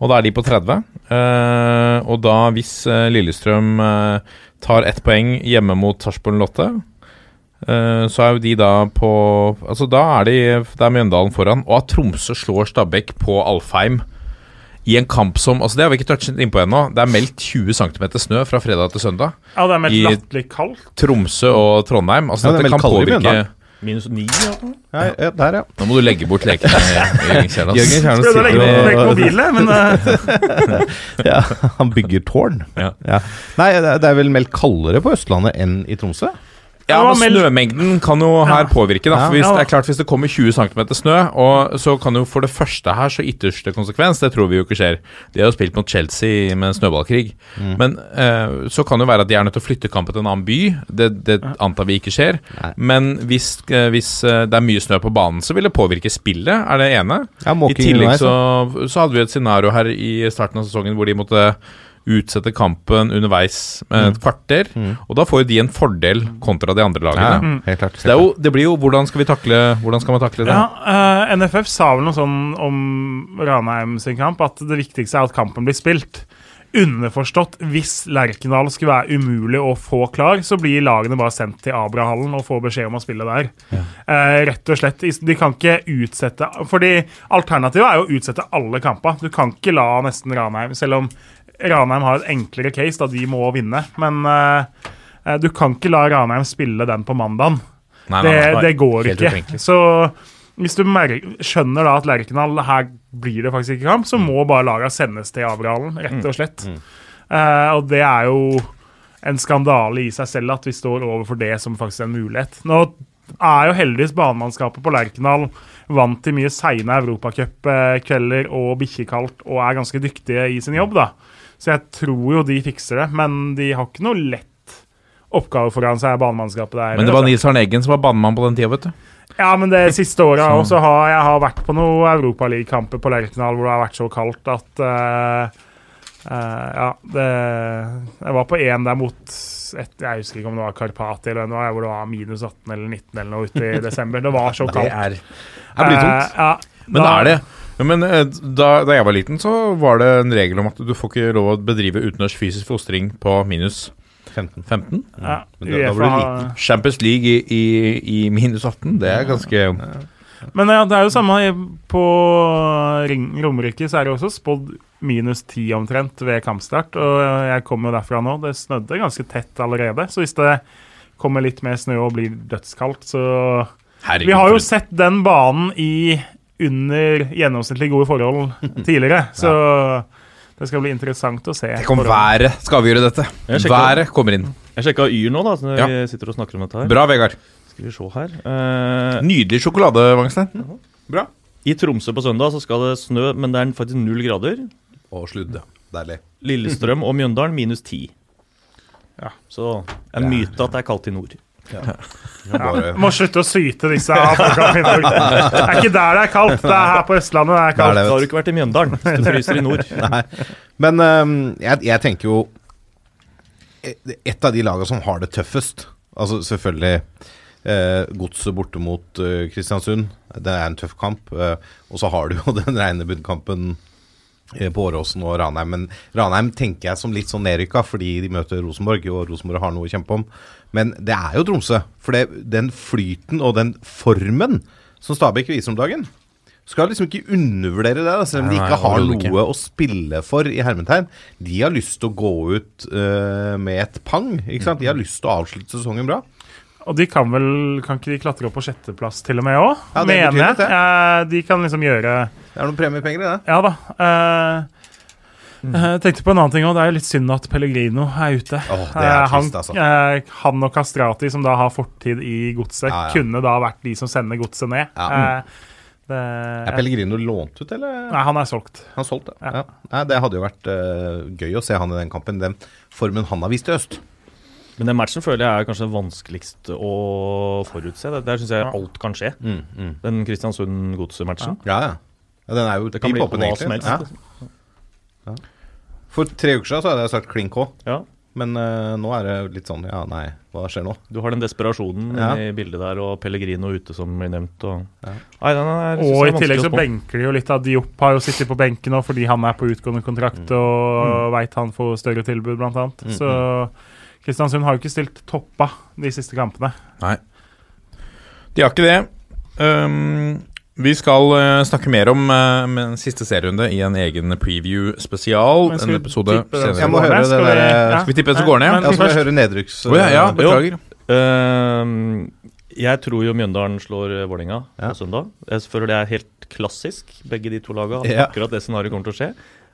Og da er de på 30. Uh, og da, hvis eh, Lillestrøm eh, tar ett poeng hjemme mot Sarpsborg Lotte, eh, så er jo de da på Altså, da er de Det er Mjøndalen foran. Og at Tromsø slår Stabæk på Alfheim i en kamp som Altså, det har vi ikke touchet innpå ennå. Det er meldt 20 cm snø fra fredag til søndag. Ja, det er meldt i- latterlig kaldt. Tromsø og Trondheim. Altså, Ja, det er meldt kan i påvirke Mjøndalen. Minus ni, ja. Ja, ja, der, ja. Nå må du legge bort lekene. <laughs> Jørgen legge sitter vekk og mobilen, men <laughs> eh, ja, Han bygger tårn. Ja. Nei, det er vel meldt kaldere på Østlandet enn i Tromsø? Ja, men Snømengden kan jo her påvirke. da For hvis. Det er klart hvis det kommer 20 cm snø, og så kan jo for det første her så ytterste konsekvens Det tror vi jo ikke skjer. De har jo spilt mot Chelsea med snøballkrig. Mm. Men eh, så kan det jo være at de er nødt til å flytte kampen til en annen by. Det, det antar vi ikke skjer. Nei. Men hvis, eh, hvis eh, det er mye snø på banen, så vil det påvirke spillet, er det ene. Ja, I tillegg så, så hadde vi et scenario her i starten av sesongen hvor de måtte utsette kampen underveis med et kvarter. Mm. Og da får jo de en fordel kontra de andre lagene. ja, helt klart. Så det, er jo, det blir jo hvordan skal vi takle Hvordan skal man takle det? ja, uh, NFF sa vel noe sånn om Ranheim sin kamp, at det viktigste er at kampen blir spilt. Underforstått, hvis Lerkendal skulle være umulig å få klar, så blir lagene bare sendt til Abrahallen og får beskjed om å spille der. Eh, rett og slett. De kan ikke utsette Fordi alternativet er jo å utsette alle kamper. Du kan ikke la nesten Ranheim, selv om Ranheim har et enklere case, da de må vinne. Men eh, du kan ikke la Ranheim spille den på mandagen. Nei, Det, nei, nei. det går ikke. utenkelig. Så hvis du skjønner da at Lerkendal her blir det faktisk ikke kamp, så må bare laga sendes til Abrahallen, rett og slett. Eh, og det er jo en skandale i seg selv at vi står overfor det som faktisk er en mulighet. Nå er jo heldigvis banemannskapet på Lerkendal vant til mye seine europacupkvelder og bikkjekaldt og er ganske dyktige i sin jobb, da. Så jeg tror jo de fikser det, men de har ikke noe lett oppgave foran seg, banemannskapet der. Men det var. Nils Arne Eggen som var banemann på den tida, vet du. Ja, men det siste året <laughs> også har jeg har vært på noen Europaligakamper på Lerkendal hvor det har vært så kaldt at uh, uh, Ja, det Jeg var på én der mot et, Jeg husker ikke om det var Karpati eller noe, hvor det var minus 18 eller 19 eller noe ute i <laughs> desember. Det var så Det kaldt. er, det blir tungt. Uh, ja, Men da- er det men eh, da, da jeg var liten, så var det en regel om at du får ikke lov å bedrive utenlands fysisk fostring på minus 15. 15. ja, Men da- da blir du har- Champions League i, i, i minus 18, det er ganske Men ja, det er jo samme på Romerike, så er det også spådd minus 10 omtrent ved kampstart. Og jeg kommer jo derfra nå. Det snødde ganske tett allerede. Så hvis det kommer litt mer snø og blir dødskaldt, så Herregud. Vi har jo sett den banen i under gjennomsnittlig gode forhold <laughs> tidligere, så det skal bli interessant å se. Tenk om været skal avgjøre dette. Sjekker, Været kommer inn. Jeg sjekka Yr nå, da, så når Ja. vi sitter og snakker om dette her. Bra, Vegard. Skal vi se her. Eh, Nydelig sjokolade, Wangstein. Bra. I Tromsø på søndag så skal det snø, men det er faktisk null grader. Og sludd. Deilig. Lillestrøm og Mjøndalen minus ti. Ja. Så en myte at det er kaldt i nord. Ja, må slutte å syte disse i Norge. <laughs> Det er ikke der det er kaldt, det er her på Østlandet det er Det kaldt. det, Da har du ikke vært i Mjøndalen. Du fryser i nord. <laughs> Nei. Men um, jeg, jeg tenker jo et- Et av de lagene som har det tøffest Altså selvfølgelig eh, Godset borte mot uh, Kristiansund. Det er en tøff kamp. eh, og så har du jo <laughs> den rene bunnkampen eh, på Åråsen og Ranheim. Men Ranheim tenker jeg som litt sånn nedrykka fordi de møter Rosenborg, og Rosenborg har noe å kjempe om. Men det er jo Tromsø. For det, den flyten og den formen som Stabæk viser om dagen skal liksom ikke undervurdere det, da, selv om de ikke har noe å spille for i hermetegn. De har lyst til å gå ut uh, med et pang. ikke sant? De har lyst til å avslutte sesongen bra. Og de kan vel Kan ikke de klatre opp på sjetteplass til og med òg? Ja, mener jeg. Eh, de kan liksom gjøre Det er noen premiepenger i det. Ja da. eh, Mm. Jeg tenkte på en annen ting òg. Det er jo litt synd at Pellegrino er ute. Åh, det er Eh, han, trist, altså. eh, han og Kastrati, som da har fortid i godset, Ja, ja. kunne da vært de som sender godset ned. Ja. Eh, det, Er Pellegrino lånt ut, eller? Nei, han er solgt. Han solgt det. Ja. Ja. Nei, det hadde jo vært uh, gøy å se han i den kampen. Den formen han har vist i øst. Men den matchen føler jeg er kanskje vanskeligst å forutse. Der, der syns jeg alt kan skje. Mm, mm. Den Kristiansund-godset-matchen. Ja, ja. ja. Den er jo Det kan bli åpen, egentlig. helst. Ja. For tre uker siden så hadde jeg sagt klink K, Ja. men uh, nå er det litt sånn Ja, nei, hva skjer nå? Du har den desperasjonen Ja. i bildet der, og Pellegrino ute, som blir nevnt. Og... Ja. Nei, den er, Og i tillegg så benker de jo litt av Diop har jo sittet på benken nå fordi han er på utgående kontrakt og veit han får større tilbud, blant annet. Mm, Så Kristiansund har jo ikke stilt toppa de siste kampene. Nei. De har ikke det. Um, vi skal uh, snakke mer om uh, med siste serierunde i en egen preview-spesial. En episode senere. Jeg må høre skal det Skal vi- ja. Skal vi tippe hvem som går ned? Men Ja, så må jeg høre nedrykks... Oh, ja, ja, eh, beklager. Uh, jeg tror jo Mjøndalen slår eh, Vålerenga Ja. på søndag. Jeg føler det er helt klassisk, begge de to laga. Ja. Akkurat det scenarioet kommer til å skje.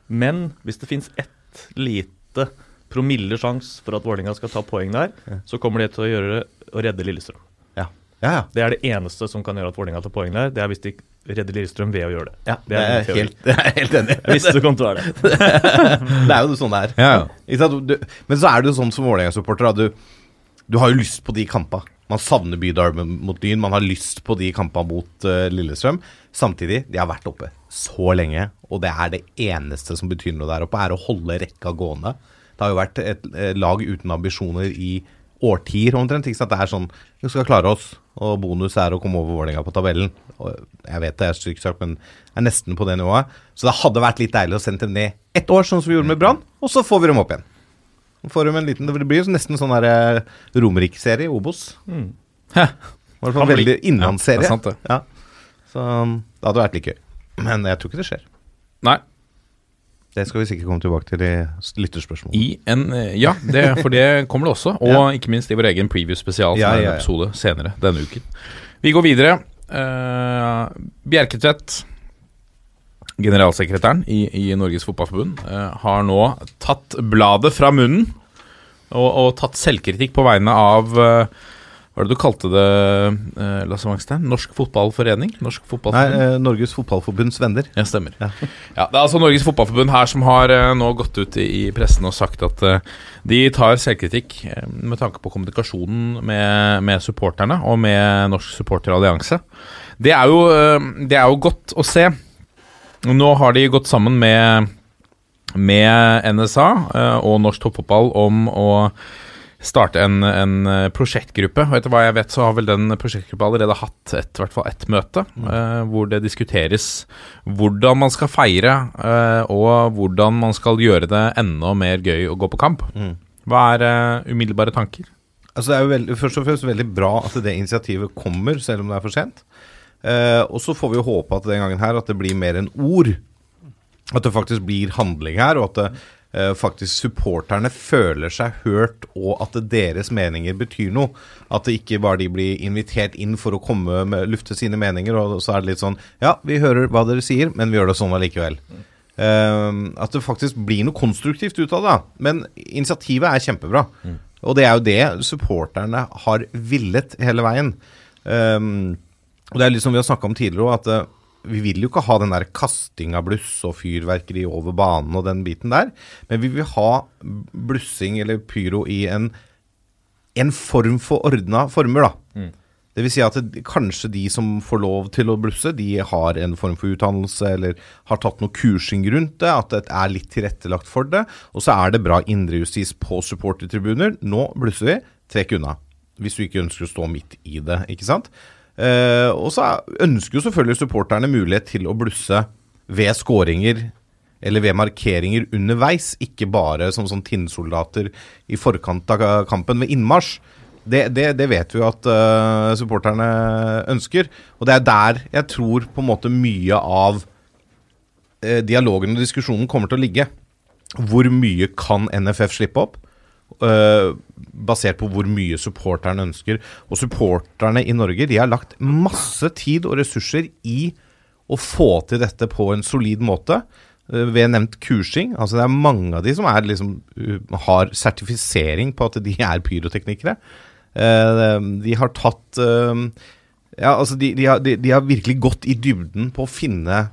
Men hvis det fins ett lite promille sjanse for at Vålerenga skal ta poeng der, Ja. så kommer det til å gjøre å redde Lillestrøm. Ja. ja, ja. Det er det eneste som kan gjøre at Vålerenga tar poeng der. Det er hvis de redder Lillestrøm ved å gjøre det. ja. Det Det er er helt, <laughs> det er helt enig. Jeg visste det kom til å være det. <laughs> Det er jo sånn det er. Ja, ja. Du, men så er det jo sånn som Vålerenga-supporter at du, du har jo lyst på de kampene. Man savner Bydarmen mot Dyn, man har lyst på de kampene mot uh, Lillestrøm. Samtidig, de har vært oppe så lenge, og det er det eneste som betyr noe der oppe, er å holde rekka gående. Det har jo vært et eh, lag uten ambisjoner i årtier omtrent. Ikke sant? Det er sånn Vi skal klare oss, og bonus er å komme over Vålerenga på tabellen. Og jeg vet det er stygt sagt, men jeg er nesten på det nivået. Så det hadde vært litt deilig å sende dem ned ett år, sånn som vi gjorde med Brann, og så får vi dem opp igjen. Får dem en liten, det blir jo nesten sånn der eh, Romerike-serie, Obos. Mm. Hæ. I hvert fall veldig innlandsserie. Ja, det. Ja. Så um, det hadde vært litt gøy. Men jeg tror ikke det skjer. Nei. Det skal vi sikkert komme tilbake til i lytterspørsmål. I en eh, Ja, det, for det kommer det også. <laughs> Og Ja. ikke minst i vår egen preview-spesial, som Ja, er en ja, ja. episode senere denne uken. Vi går videre. Uh, Bjerketvedt, generalsekretæren i, i Norges Fotballforbund, uh, har nå tatt bladet fra munnen og, og tatt selvkritikk på vegne av eh, Hva er det du kalte det, eh, Lasse Wangstein? Norsk Fotballforening? Norsk Nei, eh, Norges Fotballforbunds venner. Ja, stemmer. Ja. Ja. Det er altså Norges Fotballforbund her som har eh, nå gått ut i, i pressen og sagt at eh, de tar selvkritikk eh, med tanke på kommunikasjonen med, med supporterne og med Norsk Supporterallianse. Det, er jo, eh, det er jo godt å se. Nå har de gått sammen med, med NSA og Norsk Toppfotball om å starte en, en eh, prosjektgruppe. Og etter hva jeg vet, så har vel den prosjektgruppa allerede hatt et, i hvert fall ett møte, eh, hvor det diskuteres hvordan man skal feire, eh, og hvordan man skal gjøre det enda mer gøy å gå på kamp. Mm. Hva er eh, umiddelbare tanker? Altså Det er jo veldig, først og fremst veldig bra at det initiativet kommer, selv om det er for sent. Eh, og så får vi jo håpe at den gangen her at det blir mer enn ord. At det faktisk blir handling her, og at det, faktisk supporterne føler seg hørt, og at deres meninger betyr noe. At det ikke bare de blir invitert inn for å komme med, lufte sine meninger, og så er det litt sånn Ja, vi hører hva dere sier, men vi gjør det sånn allikevel. Uh, at det faktisk blir noe konstruktivt ut av det. Men initiativet er kjempebra. Og det er jo det supporterne har villet hele veien. Um, og det er litt som vi har snakka om tidligere òg, at eh, vi vil jo ikke ha den der kasting av bluss og fyrverkeri over banen og den biten der, men vi vil ha blussing eller pyro i en, en form for ordna former, da. Det vil si at det, kanskje de som får lov til å blusse, de har en form for utdannelse eller har tatt noe kursing rundt det, at det er litt tilrettelagt for det. Og så er det bra indrejustis på supportertribuner. Nå blusser vi, trekk unna. Hvis du ikke ønsker å stå midt i det, ikke sant. Eh, og så er- ønsker jo selvfølgelig supporterne mulighet til å blusse ved skåringer eller ved markeringer underveis, ikke bare som sånn tinnsoldater i forkant av kampen ved innmarsj. Det, det, det vet vi jo at uh, supporterne ønsker. Og det er der jeg tror på en måte mye av uh, dialogen og diskusjonen kommer til å ligge. Hvor mye kan NFF slippe opp? Eh, basert på hvor mye supporterne ønsker. Og supporterne i Norge de har lagt masse tid og ressurser i å få til dette på en solid måte. eh, ved nevnt kursing. Altså Det er mange av de som er liksom, uh, har sertifisering på at de er pyroteknikere. Eh, de har tatt Ja, altså de, de, har, de, de har virkelig gått i dybden på å finne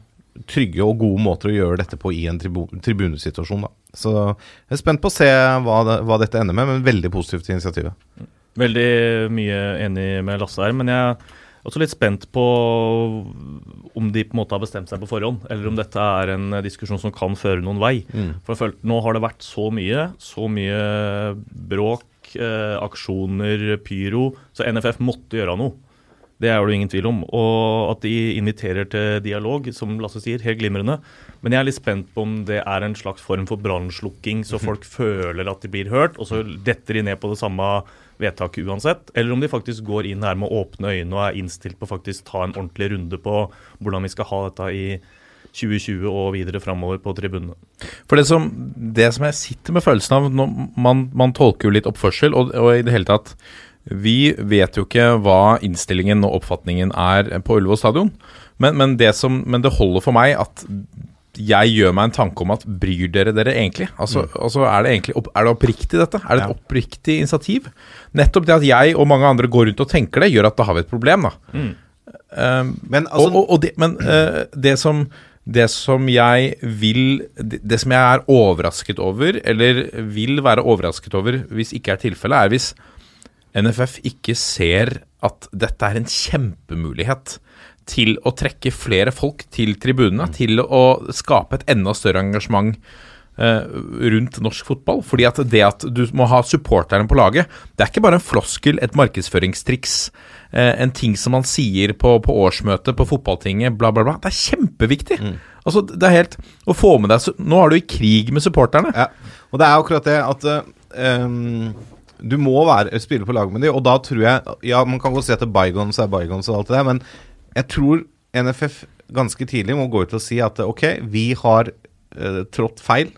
trygge og gode måter å gjøre dette på i en tribu tribunesituasjon. da. Så jeg er spent på å se hva, det, hva dette ender med, men veldig positivt initiativet. Veldig mye enig med Lasse her, men jeg er også litt spent på om de på en måte har bestemt seg på forhånd, eller om dette er en diskusjon som kan føre noen vei. For jeg følte, Nå har det vært så mye, så mye bråk, eh, aksjoner, pyro, så NFF måtte gjøre noe. Det er det jo ingen tvil om. Og at de inviterer til dialog, som Lasse sier, helt glimrende. Men jeg er litt spent på om det er en slags form for brannslukking, så folk føler at de blir hørt, og så detter de ned på det samme vedtaket uansett. Eller om de faktisk går inn her med åpne øyne og er innstilt på faktisk ta en ordentlig runde på hvordan vi skal ha dette i 2020 og videre framover på tribunene. For det som, det som jeg sitter med følelsen av man, man tolker jo litt oppførsel, og, og i det hele tatt Vi vet jo ikke hva innstillingen og oppfatningen er på Ullevål stadion, men, men, det som, men det holder for meg at jeg gjør meg en tanke om at bryr dere dere egentlig? Altså, altså Er det egentlig opp, er det oppriktig, dette? Er det et oppriktig initiativ? Nettopp det at jeg og mange andre går rundt og tenker det, gjør at da har vi et problem, da. Um, Men altså, og, og, og det, men eh, det som det som jeg vil det, det som jeg er overrasket over, eller vil være overrasket over hvis ikke er tilfellet, er hvis NFF ikke ser at dette er en kjempemulighet til å trekke flere folk til tribunene, til å skape et enda større engasjement eh, rundt norsk fotball. Fordi at det at du må ha supporterne på laget, det er ikke bare en floskel, et markedsføringstriks, eh, en ting som man sier på, på årsmøtet på fotballtinget, bla, bla, bla. Det er kjempeviktig. Altså, det er helt Å få med deg Nå er du i krig med supporterne. Ja, og det er akkurat det at um, du må være, spille på lag med dem, og da tror jeg Ja, man kan godt si at det er bygons og alt det der, men jeg tror NFF ganske tidlig må gå ut og si at ok, vi har uh, trådt feil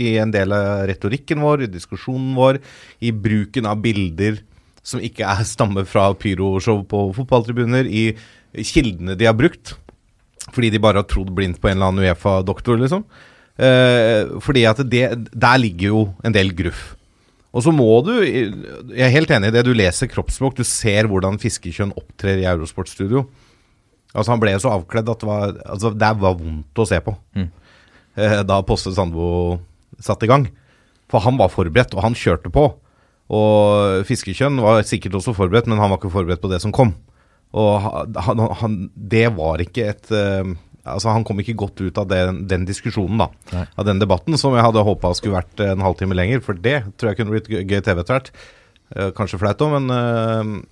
i en del av retorikken vår, i diskusjonen vår, i bruken av bilder som ikke er stammer fra pyroshow på fotballtribuner, i kildene de har brukt. Fordi de bare har trodd blindt på en eller annen Uefa-doktor, liksom. Uh, fordi at det, der ligger jo en del gruff. Og så må du Jeg er helt enig i det. Du leser kroppsspråk. Du ser hvordan fiskekjønn opptrer i Eurosportstudio. Altså Han ble så avkledd at det var Altså det var vondt å se på. mm. da Poste Sandbo satte i gang. For han var forberedt, og han kjørte på. Og Fiskekjønn var sikkert også forberedt, men han var ikke forberedt på det som kom. Og han, han, han, det var ikke et eh, Altså Han kom ikke godt ut av den, den diskusjonen, da. Av den debatten, som jeg hadde håpa skulle vært en halvtime lenger. For det tror jeg kunne blitt gøy TV etter hvert. Eh, kanskje flaut òg, men eh,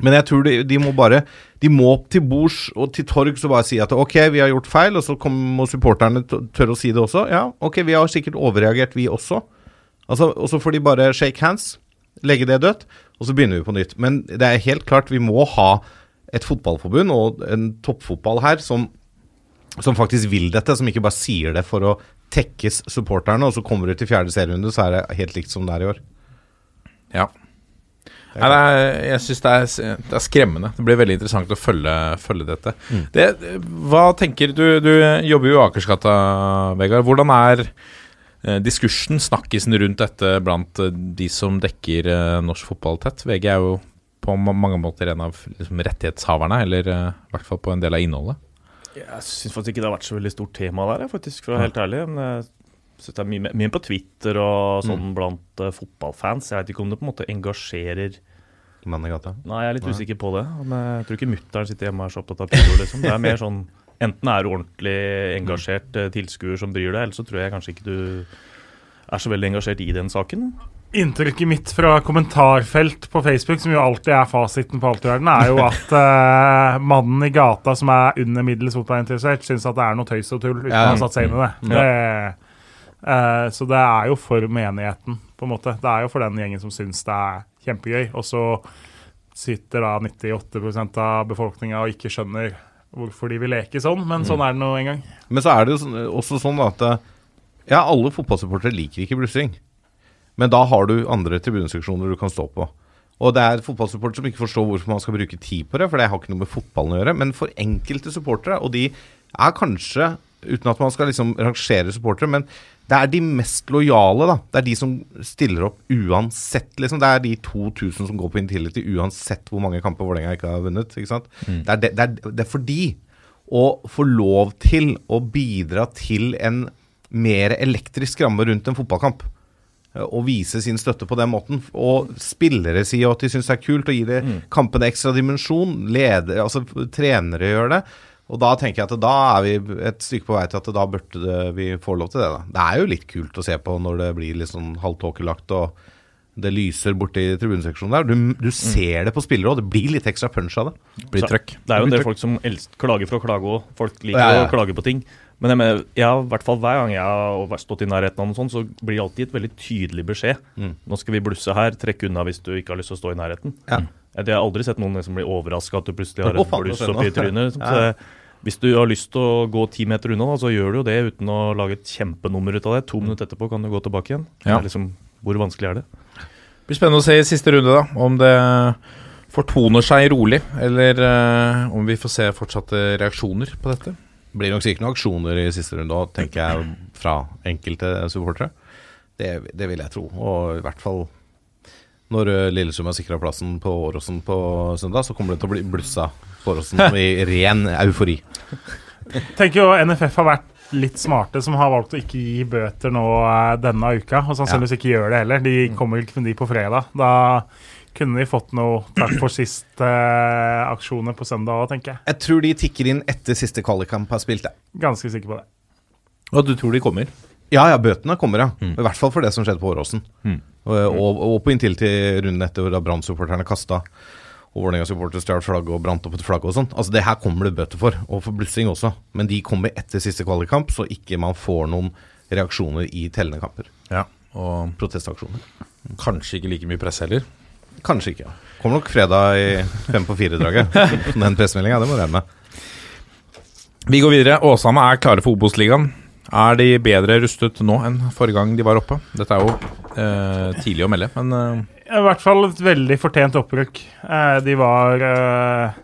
men jeg tror de, de må bare De må opp til bords og til torgs og bare si at ok, vi har gjort feil, og så må supporterne tørre å si det også. Ja, ok, vi har sikkert overreagert, vi også. Altså, og så får de bare shake hands, legge det dødt, og så begynner vi på nytt. Men det er helt klart, vi må ha et fotballforbund og en toppfotball her som, som faktisk vil dette, som ikke bare sier det for å tekkes supporterne, og så kommer du til fjerde serierunde, så er det helt likt som det er i år. Ja. Nei, det er, jeg syns det, det er skremmende. Det blir veldig interessant å følge, følge dette. Det, hva tenker du Du jobber jo i Akersgata, Vegard. Hvordan er eh, diskursen, snakkisen rundt dette blant eh, de som dekker eh, norsk fotball tett? VG er jo på mange måter en av liksom, rettighetshaverne, eller i hvert fall på en del av innholdet. Jeg syns faktisk ikke det har vært så veldig stort tema der, faktisk, for å være helt ærlig. Men jeg synes det er mye, mye på Twitter og sånn blant uh, fotballfans. Jeg vet ikke om det på en måte engasjerer Mann i gata. Nei, jeg er litt usikker på det. Men jeg tror ikke mutter'n sitter hjemme og er så opptatt av pyro, liksom. Det er mer sånn Enten er du ordentlig engasjert eh, tilskuer som bryr deg, eller så tror jeg kanskje ikke du er så veldig engasjert i den saken. Inntrykket mitt fra kommentarfelt på Facebook, som jo alltid er fasiten på alt i verden, er jo at uh, mannen i gata som er under middels fotballinteressert, syns at det er noe tøys og tull uten Ja. å ha satt seg inn i det. det. uh, så det er jo for menigheten, på en måte. Det er jo for den gjengen som syns det er kjempegøy. Og så sitter da 98% av befolkninga og ikke skjønner hvorfor de vil leke sånn, men sånn er det nå en gang. Men så er det jo sånn, også sånn at eh, Ja, alle fotballsupportere liker ikke blussing. Men da har du andre tribuneseksjoner du kan stå på. Og det er fotballsupportere som ikke forstår hvorfor man skal bruke tid på det, for det har ikke noe med fotballen å gjøre. Men for enkelte supportere, og de er kanskje, uten at man skal liksom rangere supportere, men det er de mest lojale, da. Det er de som stiller opp uansett, liksom. Det er de 2000 som går på Intility uansett hvor mange kamper Vålerenga ikke har vunnet. ikke sant? Det, er de, det, er, det er for de å få lov til å bidra til en mer elektrisk ramme rundt en fotballkamp. Eh, Og vise sin støtte på den måten. Og spillere sier at de syns det er kult, og gir det kampen ekstra dimensjon. Ledere, altså trenere gjør det. Og da tenker jeg at da er vi et stykke på vei til at da burde det, vi få lov til det. da. Det er jo litt kult å se på når det blir litt sånn halvtåkelagt og det lyser borti tribuneseksjonen der. Du, du ser det på spillere, og det blir litt ekstra punch av det. Blir Så trøkk. Det er jo en del folk som elsker, klager for å klage òg. Folk liker Ja, ja. å klage på ting. Men jeg, mener, jeg i hvert fall hver gang jeg har stått i nærheten av noe sånt, så blir det alltid gitt veldig tydelig beskjed. Mm. Nå skal vi blusse her, trekk unna hvis du ikke har lyst til å stå i nærheten. Ja. Jeg har aldri sett noen som blir overraska at du plutselig har faen, bluss oppi trynet. <laughs> Så Ja. Hvis du har lyst til å gå ti meter unna, så gjør du jo det uten å lage et kjempenummer ut av det. To minutter etterpå kan du gå tilbake igjen. Ja. Det er liksom, hvor vanskelig er det? Det blir spennende å se i siste runde, da. Om det fortoner seg rolig, eller uh, om vi får se fortsatte reaksjoner på dette. Blir nok sikkert noen aksjoner i siste runde òg, tenker jeg, fra enkelte supportere. Det, det vil jeg tro. Og i hvert fall når eh, Lillesund har sikra plassen på Åråsen på søndag, så kommer det til å bli blussa på Åråsen i <laughs> ren eufori. tenker jo NFF har vært litt smarte som har valgt å ikke gi bøter nå eh, denne uka. Og sannsynligvis ikke gjør det heller. De kommer ikke med de på fredag. Da kunne de fått noe takk for sist-aksjoner på søndag òg, tenker jeg. Jeg tror de tikker inn etter siste kvalikkamp har spilt. jeg. Ganske sikker på det. Og du tror de kommer? Ja, ja, bøtene kommer, ja. I hvert fall for det som skjedde på Åråsen. Og, og, og på inntil til runden etter da Brann-supporterne kasta og Vålerenga-supportere stjal flagg og brant opp et flagg og sånn. Altså Det her kommer det bøter for, og for blussing også. Men de kommer etter siste kvalikkamp, så ikke man får noen reaksjoner i tellende kamper. Ja. Og Protestaksjoner. kanskje ikke like mye press heller. Kanskje ikke. Kommer nok fredag i Fem på fire-draget. <laughs> Den pressemeldinga, det må du regne med. Vi går videre. Åsane er klare for Obos-ligaen. Er de bedre rustet nå enn forrige gang de var oppe? Dette er jo eh, tidlig å melde, men eh, I hvert fall et veldig fortjent opprykk. Eh, de var eh,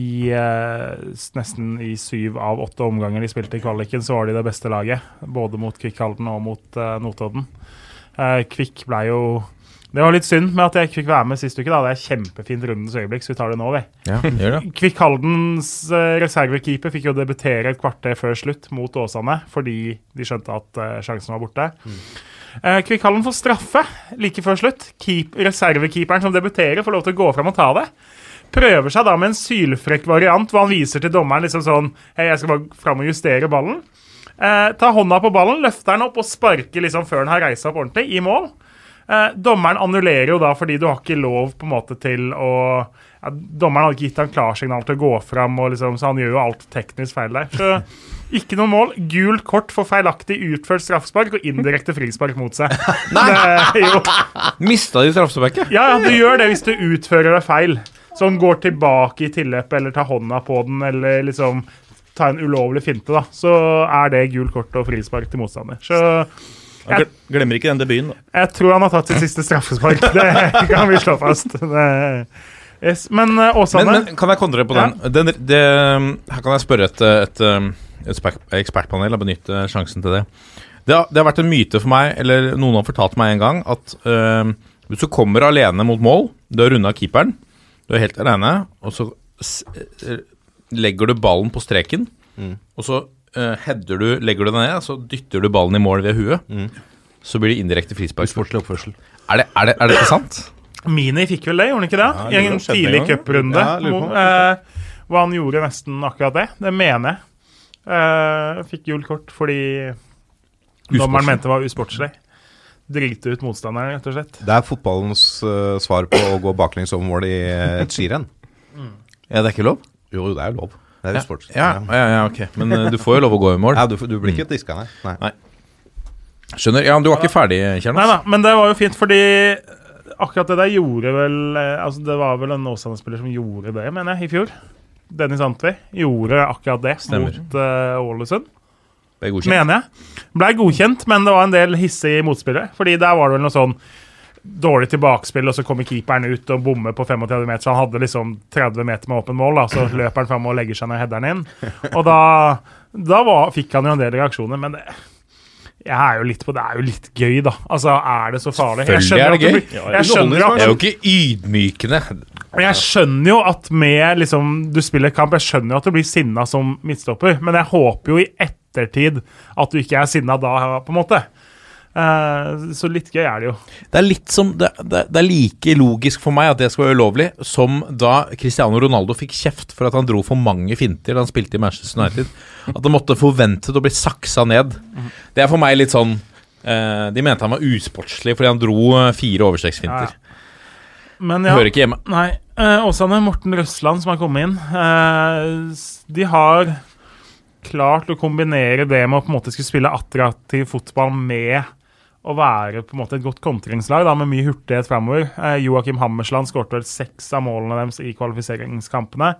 i eh, nesten i syv av åtte omganger de spilte i kvaliken, så var de det beste laget. Både mot Kvikk Halden og mot eh, Notodden. Eh, Kvikk ble jo Det var litt synd med at jeg ikke fikk være med sist uke. da Det er kjempefint rundens øyeblikk, så vi tar det nå, vi. ja, gjør det. <laughs> Kvikk Haldens eh, reservekeeper fikk jo debutere et kvarter før slutt mot Åsane, fordi de skjønte at eh, sjansen var borte. Eh, Kvikk Halden får straffe like før slutt. Keep, reservekeeperen som debuterer, får lov til å gå fram og ta det. Prøver seg da med en sylfrekk variant hvor han viser til dommeren liksom sånn Hei, jeg skal bare fram og justere ballen. Eh, tar hånda på ballen, løfter den opp og sparker liksom før den har reist seg opp ordentlig, i mål. Eh, dommeren annullerer jo da fordi du har ikke lov på en måte til å ja, Dommeren hadde ikke gitt han klarsignal til å gå fram, liksom, så han gjør jo alt teknisk feil der. Så <laughs> ikke noe mål. Gult kort for feilaktig utført straffespark og indirekte frispark mot seg. <laughs> Jo. <laughs> Mista de straffesparket? Ja, ja, du gjør det hvis du utfører det feil. Som går tilbake i tilløpet eller tar hånda på den, eller liksom tar en ulovlig finte, da. Så er det gult kort og frispark til motstander. Så Han gle- glemmer ikke den debuten. da. jeg tror han har tatt sitt siste straffespark. Det kan vi slå fast. Det, yes. Men uh, Åsane Men, men kan jeg kontre på den? den det, her kan jeg spørre et, et, um, et ekspertpanel og benytte sjansen til det. Det har, det har vært en myte for meg, eller noen har fortalt meg en gang, at øh, hvis du kommer alene mot mål, du har runda keeperen, du er helt alene, og så s eh, legger du ballen på streken, og så header du, legger du deg ned, så dytter du ballen i mål ved huet. Så blir det indirekte frispark. Usportslig oppførsel. Er det, er, det, er dette sant? Mini fikk vel det, gjorde han ikke det? Ja, I en tidlig cuprunde. Ja, hvor, eh, hvor han gjorde nesten akkurat det. Det mener jeg. Eh, fikk gult kort fordi dommeren mente det var usportslig. Drite ut motstanderen, rett og slett. Det er fotballens uh, svar på å gå baklengs over mål i eh, et skirenn. Ja, det er ikke lov? Jo, det er lov. Det er jo sports. Ja, ja, ja, ok. Men uh, du får jo lov å gå i mål. <laughs> Ja, du, du blir ikke diska, nei. nei. Nei. Skjønner. Ja, men du var ikke ferdig, Nei da, men det var jo fint, fordi akkurat det der gjorde vel eh, Altså, det var vel en Åsane-spiller som gjorde det, mener jeg, i fjor. Dennis Antvi gjorde akkurat det Stemmer. mot uh, Ålesund, Det er godkjent. mener jeg. Blei godkjent, men det var en del hissige motspillere. Fordi der var det vel noe sånn dårlig tilbakespill, og så kommer keeperen ut og bommer på 35 meter. Så han hadde liksom 30 meter med åpen mål, da, så <laughs> løper han fram og legger seg ned headeren inn. Og da, da var, fikk han jo en del reaksjoner, men det, jeg er jo litt på Det er jo litt gøy, da. Altså, er det så farlig? Jeg Selvfølgelig er det gøy. jeg skjønner Det er jo ikke ydmykende. jeg skjønner jo at med liksom Du spiller kamp, jeg skjønner jo at du blir sinna som midtstopper, men jeg håper jo i ettertid at du ikke er sinna da, på en måte. Eh, så litt gøy er det jo. Det er litt som det, det, det er like logisk for meg at det skal være ulovlig, som da Cristiano Ronaldo fikk kjeft for at han dro for mange finter da han spilte i Manchester United. At han måtte forventet å bli saksa ned. Det er for meg litt sånn eh, De mente han var usportslig fordi han dro eh, fire overstreksfinter. Men ja. Hører ikke hjemme. Nei. Åsane, Morten Røsland som har kommet inn. Eh, de har klart å kombinere det med å på en måte skulle spille attraktiv fotball med å være på en måte et godt kontringslag da, med mye hurtighet framover. Eh, Joakim Hammersland skåret vel seks av målene deres i kvalifiseringskampene.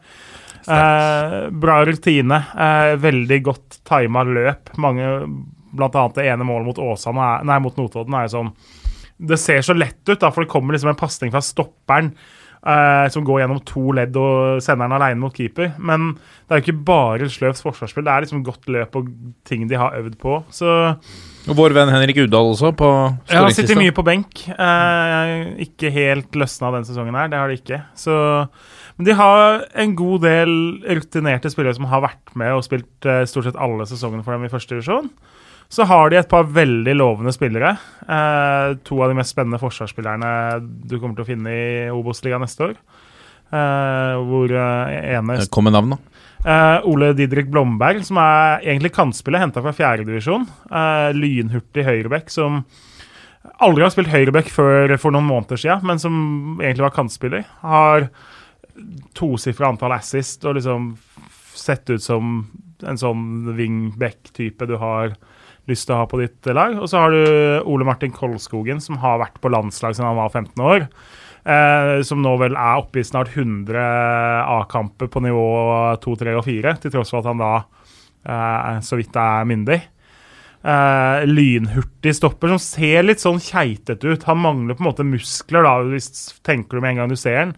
Eh, bra rutine. Eh, veldig godt tima løp. Mange, blant annet det ene målet mot Åsane nei, mot Notodden er jo sånn Det ser så lett ut, da, for det kommer liksom en pasning fra stopperen eh, som går gjennom to ledd og sender den alene mot keeper. Men det er jo ikke bare sløvt forsvarsspill. Det er liksom godt løp og ting de har øvd på. Så Og vår venn Henrik Udal også, på ja, han sitter mye på benk. Eh, ikke helt løsna den sesongen her, det har de ikke. Så, men de har en god del rutinerte spillere som har vært med og spilt eh, stort sett alle sesongene for dem i første divisjon. Så har de et par veldig lovende spillere. Eh, to av de mest spennende forsvarsspillerne du kommer til å finne i Obos-ligaen neste år. Eh, hvor eh, ene Kom med navn, da. Eh, Ole Didrik Blomberg, som er egentlig kantspiller, henta fra fjerdedivisjon. Uh, lynhurtig høyrebekk som aldri har spilt høyrebekk før for noen måneder siden, men som egentlig var kantspiller. Har tosifra antall assist og liksom sett ut som en sånn wingback-type du har lyst til å ha på ditt lag. Og så har du Ole Martin Kolskogen, som har vært på landslag siden han var 15 år. Eh, som nå vel er oppe i snart 100 A-kamper på nivå 2, 3 og 4, til tross for at han da eh, så vidt er myndig. Eh, lynhurtig stopper som ser litt sånn keitete ut. Han mangler på en måte muskler, da, hvis tenker du med en gang du ser den.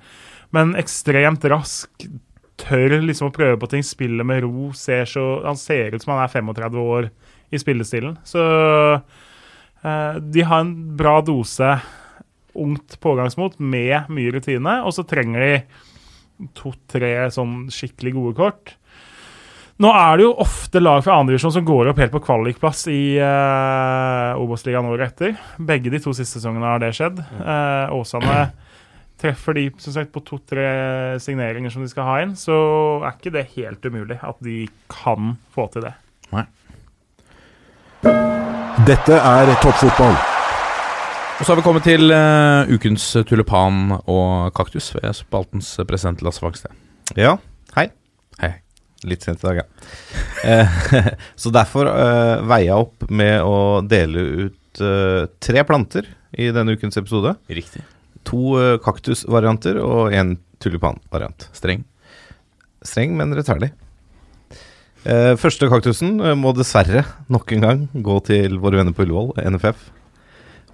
Men ekstremt rask. Tør liksom å prøve på ting. Spiller med ro. Ser så, han ser ut som han er 35 år i spillestilen. Så eh, de har en bra dose ungt pågangsmot med mye rutine, og så trenger de to-tre sånn skikkelig gode kort. Nå er det jo ofte lag fra andredivisjon som går opp helt på kvalikplass i uh, Obos-ligaen året etter. Begge de to siste sesongene har det skjedd. Uh, Åsane treffer de som sagt på to-tre signeringer som de skal ha inn, så er ikke det helt umulig at de kan få til det. Dette er toppfotball. Og så har vi kommet til uh, ukens tulipan og kaktus ved spaltens president Lasse Fagsted. Ja, hei. Hei. Litt sent i dag, ja. <laughs> Eh, <laughs> så derfor uh, veier jeg opp med å dele ut uh, tre planter i denne ukens episode. Riktig. To uh, kaktusvarianter og en tulipanvariant. Streng. Streng, men rettferdig. Eh, første kaktusen eh, må dessverre nok en gang gå til våre venner på Ullevål, NFF.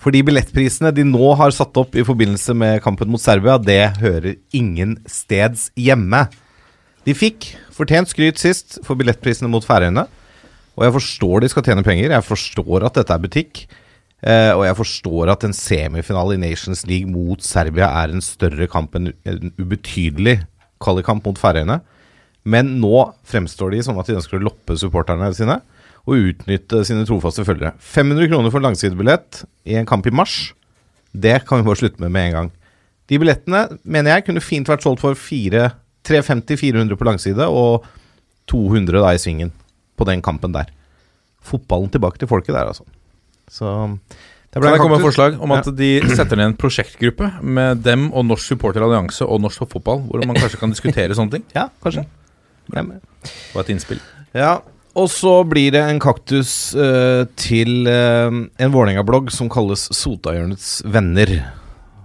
Fordi billettprisene de nå har satt opp i forbindelse med kampen mot Serbia, det hører ingen steds hjemme. De fikk fortjent skryt sist for billettprisene mot Færøyene. Og jeg forstår de skal tjene penger, jeg forstår at dette er butikk. Eh, og jeg forstår at en semifinale i Nations League mot Serbia er en større kamp enn en ubetydelig kvalikkamp mot Færøyene. Men nå fremstår de som at de ønsker å loppe supporterne sine og utnytte sine trofaste følgere. 500 kroner for langsidebillett i en kamp i mars, det kan vi bare slutte med med en gang. De billettene mener jeg kunne fint vært solgt for 350-400 på langside og 200 da i svingen på den kampen der. Fotballen tilbake til folket der, altså. Så det Kan jeg komme med forslag om at de setter ned en prosjektgruppe med dem og Norsk Supporterallianse og Norsk Fotball, hvor man kanskje kan diskutere sånne ting? Ja, kanskje. Men- Og et innspill. Ja, Og så blir det en kaktus uh, til uh, en Vålerenga-blogg som kalles Sotahjørnets venner.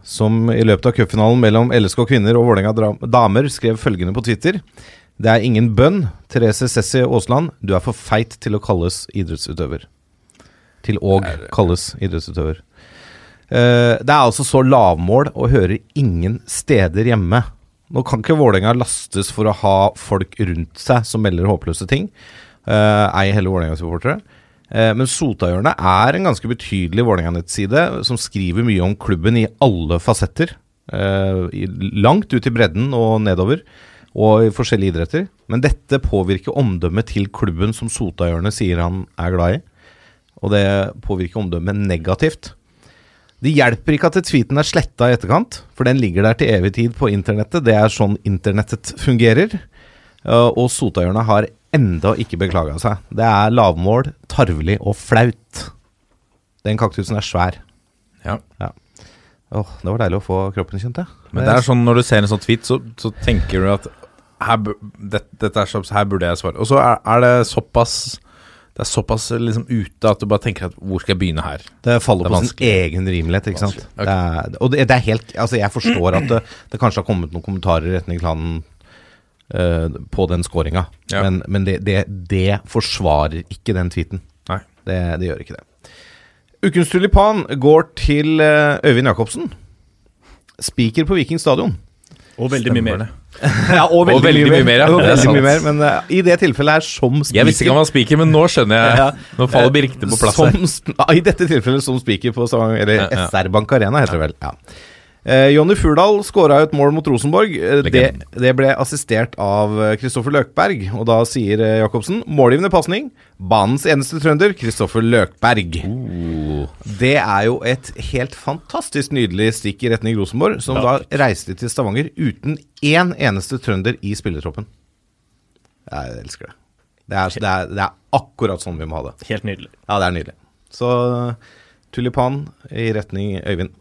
Som i løpet av cupfinalen mellom LSK kvinner og Vålerenga damer skrev følgende på Twitter. Det er ingen bønn. Therese Sessi Aasland, du er for feit til å kalles idrettsutøver. Til òg kalles idrettsutøver. Uh, det er altså så lavmål og hører ingen steder hjemme. Nå kan ikke Vålerenga lastes for å ha folk rundt seg som melder håpløse ting. Uh, ei heller Vålerenga-supportere. Uh, men Sotahjørnet er en ganske betydelig Vålerenga-nettside som skriver mye om klubben i alle fasetter. Uh, i, langt ut i bredden og nedover, og i forskjellige idretter. Men dette påvirker omdømmet til klubben som Sotahjørnet sier han er glad i. Og det påvirker omdømmet negativt. Det hjelper ikke at tweeten er sletta i etterkant, for den ligger der til evig tid på internettet. Det er sånn internettet fungerer. Uh, og Sotahjørnet har enda ikke beklaga seg. Det er lavmål, tarvelig og flaut. Den kaktusen er svær. Ja. Åh, det var deilig å få kroppen kjent, det. Men det er sånn når du ser en sånn tweet, så, så tenker du at her, bu- det, dette er så, her burde jeg svare. Og så er, er det såpass Det er såpass liksom ute at du bare tenker at hvor skal jeg begynne her? Det faller Det på sin egen rimelighet, ikke sant. Okay. Det er, og det, det er helt Altså, jeg forstår at det, det kanskje har kommet noen kommentarer i retning klanen uh, på den scoringa, Ja. men, men det, forsvarer ikke den tweeten. Nei. Det, det gjør ikke det. Ukens tulipan går til eh, Øyvind Jacobsen. Speaker på Viking stadion. Og veldig mye mer. <laughs> Ja, og veldig mye mer, ja. Og veldig mye mer, men uh, i det tilfellet er som speaker Jeg visste ikke han var speaker, men nå skjønner jeg. Ja. Nå faller Birkte på plass. Som, <laughs> I dette tilfellet som speaker på Stavanger, eller Ja, ja. SR Bank Arena, heter det vel. Ja. Eh, Jonny Furdal skåra et mål mot Rosenborg. Eh, det, det ble assistert av eh, Kristoffer Løkberg, og da sier eh, Jacobsen målgivende pasning. Banens eneste trønder, Kristoffer Løkberg. Det er jo et helt fantastisk nydelig stikk i retning Rosenborg, som da reiste til Stavanger uten én eneste trønder i spillertroppen. Jeg elsker det. Det er, det, er, det er akkurat sånn vi må ha det. Helt nydelig. Ja, det er nydelig. Så tulipan i retning Øyvind.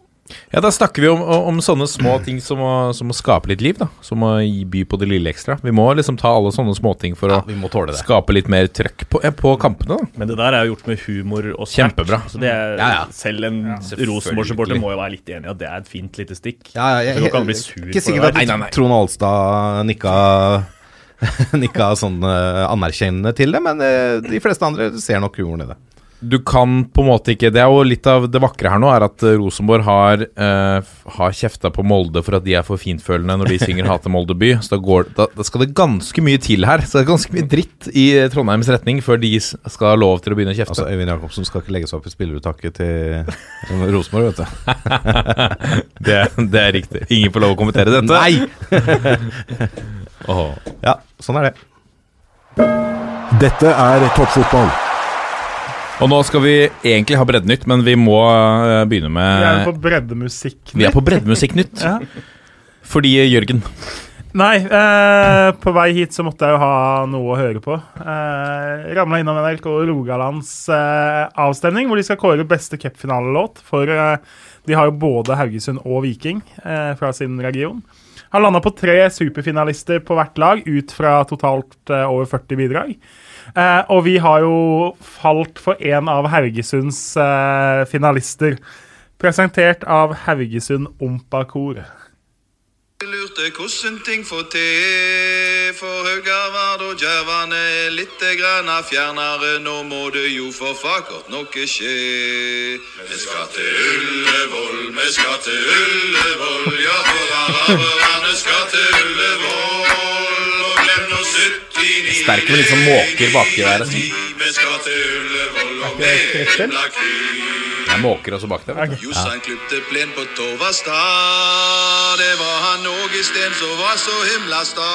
Ja, Da snakker vi om, om sånne små ting som å, som å skape litt liv, da. Som å by på det lille ekstra. Vi må liksom ta alle sånne småting for Ja, å vi må tåle det. skape litt mer trøkk på, eh, på kampene. da Men det der er jo gjort med humor og sterk. Kjempebra. Så det er, Ja, ja. Selv en ja, Rosenborg-supporter må jo være litt enig i at det er et fint lite stikk. Ja, ja, jeg, Du jeg, kan bli sur ikke sikkert at Nei, nei, nei. Trond Alstad nikka <laughs> Nikka sånn eh, anerkjennende til det, men eh, de fleste andre ser nok humoren i det. Du kan på en måte ikke Det er jo litt av det vakre her nå, er at eh, Rosenborg har, uh, har kjefta på Molde for at de er for fintfølende når de synger 'Hate Molde by'. Så da, går, da, da skal det ganske mye til her. Så det er ganske mye dritt i eh, Trondheims retning før de skal ha lov til å begynne å kjefte. Altså, Øyvind Jacobsen skal ikke legge seg opp i spilleruttaket til Rosenborg, vet du. <laughs> det, det er riktig. Ingen får lov å kommentere dette. Nei! <laughs> oh. Ja, sånn er det. Dette er toppfotball. Og nå skal vi egentlig ha Breddenytt, men vi må begynne begynne Vi er på breddemusikk. Vi er på Breddemusikknytt. <laughs> Ja. Fordi Jørgen Nei, eh, på vei hit så måtte jeg jo ha noe å høre på. Eh, Ramla innom NRK Rogalands eh, avstemning, hvor de skal kåre beste cupfinalelåt. For eh, de har jo både Haugesund og Viking eh, fra sin region. Har landa på tre superfinalister på hvert lag, ut fra totalt eh, over 40 bidrag. Eh, og vi har jo falt for en av Haugesunds eh, finalister. Presentert av Haugesund Ompakor. Lurte hvordan ting får til, for Haugard og Djervane er litt grann fjernere. Nå må det jo for fakkert noe skje. Vi skal til Ullevål, vi skal til Ullevål, ja, for araberne skal til Ullevål. Sterk med litt sånn måker baki der. Er ikke det Det er måker også bak der. du. Jossan klippte plen på Torvastad. Det var han Åge Steen som var så himla sta.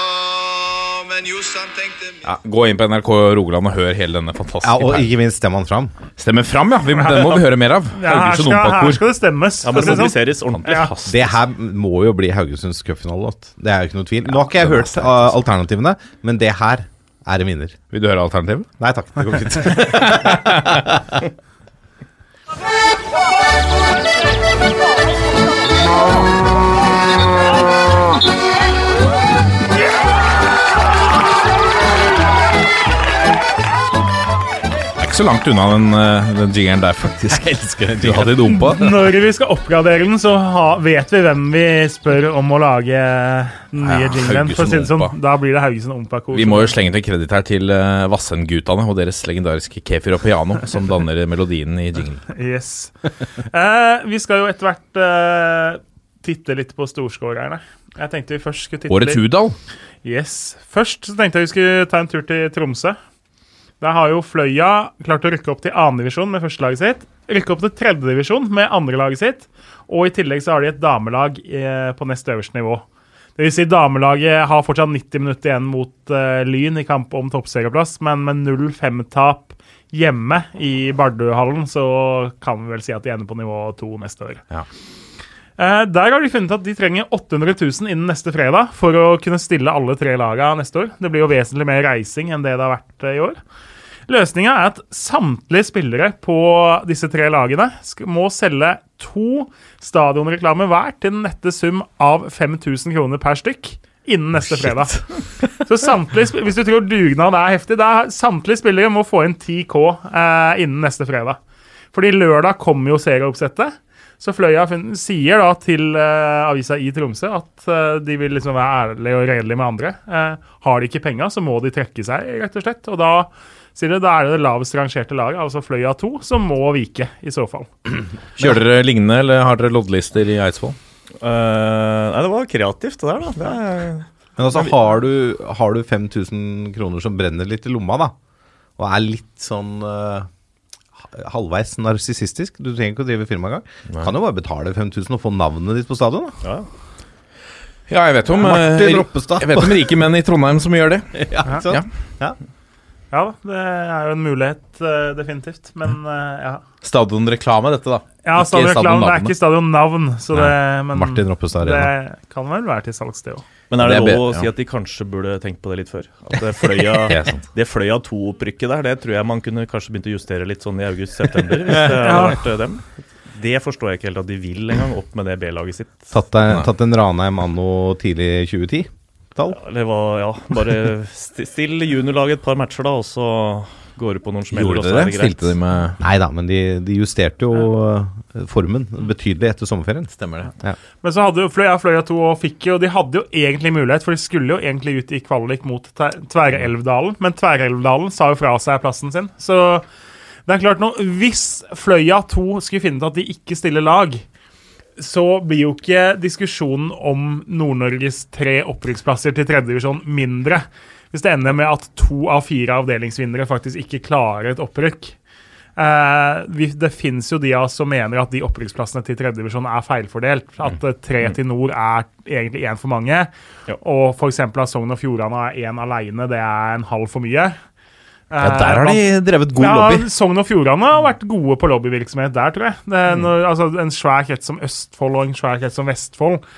Men Jossan tenkte Ja, gå inn på NRK Rogaland og hør hele denne fantastiske Ja, Og ikke minst stemmer han fram. Stemmer fram, ja! Vi, den må vi høre mer av. Ja, her, skal, her skal det stemmes. Ja, men det sånn. mobiliseres ordentlig. Ja. Det her må jo bli Haugesunds cupfinalelåt. Det er jo ikke noe tvil. Nå har ikke jeg hørt alternativene, men det her er en vinner. Vil du høre alternativet? Nei takk, det går fint. <laughs> 而且 ikke så langt unna den, eh, den jingeren der, faktisk. Jeg elsker den Du hadde litt ompa. <laughs> Når vi skal oppgradere den, så ha, vet vi hvem vi spør om å lage den nye Ja, jingeren. For å si det sånn, da blir det Haugesund Ompa-kor. Vi må jo slenge til kreditt her til uh, Vassendgutane og deres legendariske Kefir og Piano, som danner melodien i jinglen. <laughs> Yes. Uh, vi skal jo etter hvert uh, titte litt på storskårerne. Jeg tenkte vi først skulle titte Årets litt Udal. Yes. Først så tenkte jeg vi skulle ta en tur til Tromsø. Der har jo Fløya klart å rykke opp til annendivisjon med førstelaget sitt. Rykke opp til tredjedivisjon med andrelaget sitt. Og i tillegg så har de et damelag eh, på nest øverste nivå. Det vil si Damelaget har fortsatt 90 minutter igjen mot uh, Lyn i kamp om toppserieplass, men med 0-5-tap hjemme i Bardøhallen så kan vi vel si at de ender på nivå to neste år. Ja. Eh, der har de funnet at de trenger 800 000 innen neste fredag for å kunne stille alle tre lagene neste år. Det blir jo vesentlig mer reising enn det det har vært eh, i år. Løsninga er at samtlige spillere på disse tre lagene må selge to stadionreklamer hver til den nette sum av 5000 kroner per stykk innen neste fredag. Så samtlige, Hvis du tror dugnad er heftig, da samtlige spillere må få inn 10K eh, innen neste fredag. Fordi lørdag kommer jo serieoppsettet. Så Fløya sier da til uh, avisa i Tromsø at uh, de vil liksom være ærlige og redelige med andre. Uh, har de ikke penga, så må de trekke seg, rett og slett. Og da sier de, da er det det lavest rangerte laget, altså Fløya 2, som må vike, i så fall. <clears throat> Kjører dere lignende, eller har dere loddlister i Eidsvoll? Eh, nei, det var kreativt, det der, da. Det er, Men altså, har du, har du 5000 kroner som brenner litt i lomma, da, og er litt sånn halvveis narsissistisk Du trenger ikke å drive firma engang. Kan jo bare betale 5000 og få navnet ditt på stadion. da ja. Ja, jeg vet om Martin eh, Roppestad. Jeg vet om rike menn i Trondheim som gjør det. <laughs> Ja, ikke sant? Ja. Ja da, det er jo en mulighet, eh, definitivt. Men eh, ja. Stadionreklame, dette, da. Ja, stadionreklame. Det er ikke stadionnavn, så det men Martin Roppestad Arena. det kan vel være til salgs, det òg. Men er det, Det er lov å si at de kanskje burde tenkt på det litt før? At det Fløya, <laughs> Det Fløya 2-opprykket der, det tror jeg man kunne kanskje begynt å justere litt sånn i august-september. Hvis det hadde Ja. vært eh, dem. Det forstår jeg ikke helt at de vil engang, opp med det B-laget sitt. Tatt, deg, tatt en Ranheim anno tidlig 2010? Tall? Hva, ja, bare sti- still juniorlaget et par matcher, da, og så går du på noen smeller, Gjorde dere er det? det greit. Stilte de med Nei da, men de, de justerte jo ja. formen betydelig etter sommerferien. Stemmer det. Ja. Men så hadde jo Fløya Fløya 2 og fikk jo De hadde jo egentlig mulighet, for de skulle jo egentlig ut i kvalik mot Tverrelvdalen, men Tverrelvdalen sa jo fra seg plassen sin. Så det er klart nå, hvis Fløya 2 skulle finne ut at de ikke stiller lag, så blir jo ikke diskusjonen om Nord-Norges tre opprykksplasser til tredjedivisjon mindre. Hvis det ender med at to av fire avdelingsvinnere faktisk ikke klarer et opprykk. Eh, vi, det fins jo de av oss som mener at de opprykksplassene til tredjedivisjon er feilfordelt. At eh, tre til nord er egentlig én for mange. Ja. Og f.eks. at Sogn og Fjordane er én aleine, det er en halv for mye. Ja, der har de drevet god ja, lobby. Sogn og Fjordane har vært gode på lobbyvirksomhet der, tror jeg. Det er når, altså, en svær krets som Østfold og en svær krets som Vestfold eh,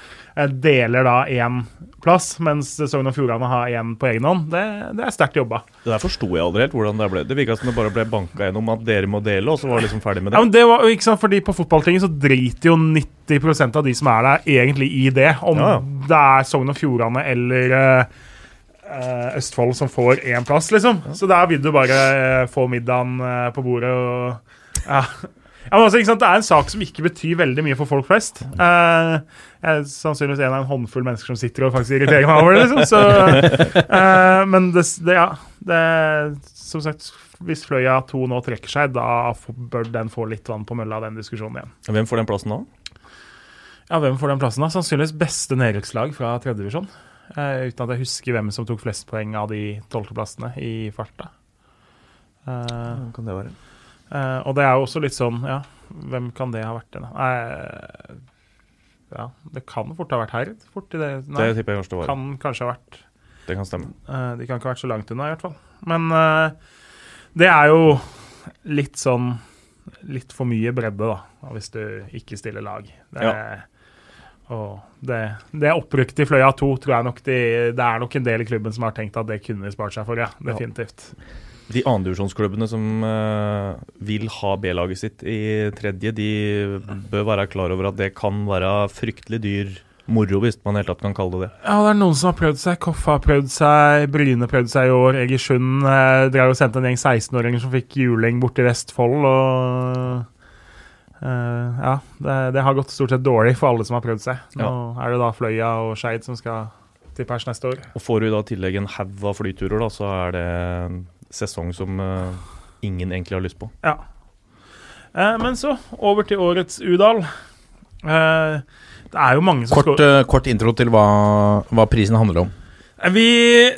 deler da én plass, mens Sogn og Fjordane har én på egen hånd. Det, det er sterkt jobba. Det der forsto jeg aldri helt hvordan det ble. Det virka som det bare ble banka gjennom at dere må dele, og så var det liksom ferdig med Ja, det. men det var, ikke sant, fordi På fotballtinget så driter jo 90% av de som er der, egentlig i det. Om Ja. det er Sogn og Fjordane eller eh, eh, Østfold som får én plass, liksom. Så der vil du bare eh, få middagen eh, på bordet og ja. Ja, men altså, ikke sant? Det er en sak som ikke betyr veldig mye for folk flest. Eh, jeg er sannsynligvis en av en håndfull mennesker som sitter og faktisk irriterer meg over det. liksom. Så, eh, men det, det, ja, det Som sagt, hvis Fløya 2 nå trekker seg, da bør den få litt vann på mølla, den diskusjonen igjen. Hvem får den plassen da? Ja, Hvem får den plassen, da? Sannsynligvis beste nedrykkslag fra tredjedivisjon. Uh, uten at jeg husker hvem som tok flest poeng av de tolvteplassene i farta. Uh, kan det være? Eh, og det er jo også litt sånn, ja Hvem kan det ha vært? det da? Eh, ja, det kan fort ha vært Herd. Fort i det. Nei, Det tipper jeg kanskje det var. kan kanskje ha vært Det kan stemme. Uh, De kan ikke ha vært så langt unna, i hvert fall. Men eh, det er jo litt sånn Litt for mye bredde, da, hvis du ikke stiller lag. Det, Ja. og det, det opprykket i Fløya 2 tror jeg nok de, det er nok en del i klubben som har tenkt at det kunne de spart seg for, ja. Definitivt. De andredivisjonsklubbene som eh, vil ha B-laget sitt i tredje, de bør være klar over at det kan være fryktelig dyr moro, hvis man helt tatt kan kalle det det. Ja, det er noen som har prøvd seg. Koffa har prøvd seg, Bryne prøvde seg i år. Egersund eh, drev og sendte en gjeng 16-åringer som fikk juling borte i Vestfold. Og eh, ja, det, det har gått stort sett dårlig for alle som har prøvd seg. Nå er det da Fløya og Skeid som skal til pers neste år. Og får du da i tillegg en haug av flyturer, da, så er det sesong som eh, ingen egentlig har lyst på. Ja. Eh, men så over til årets Udal. Eh, det er jo mange som Kort, kort intro til hva, hva prisen handler om. Vi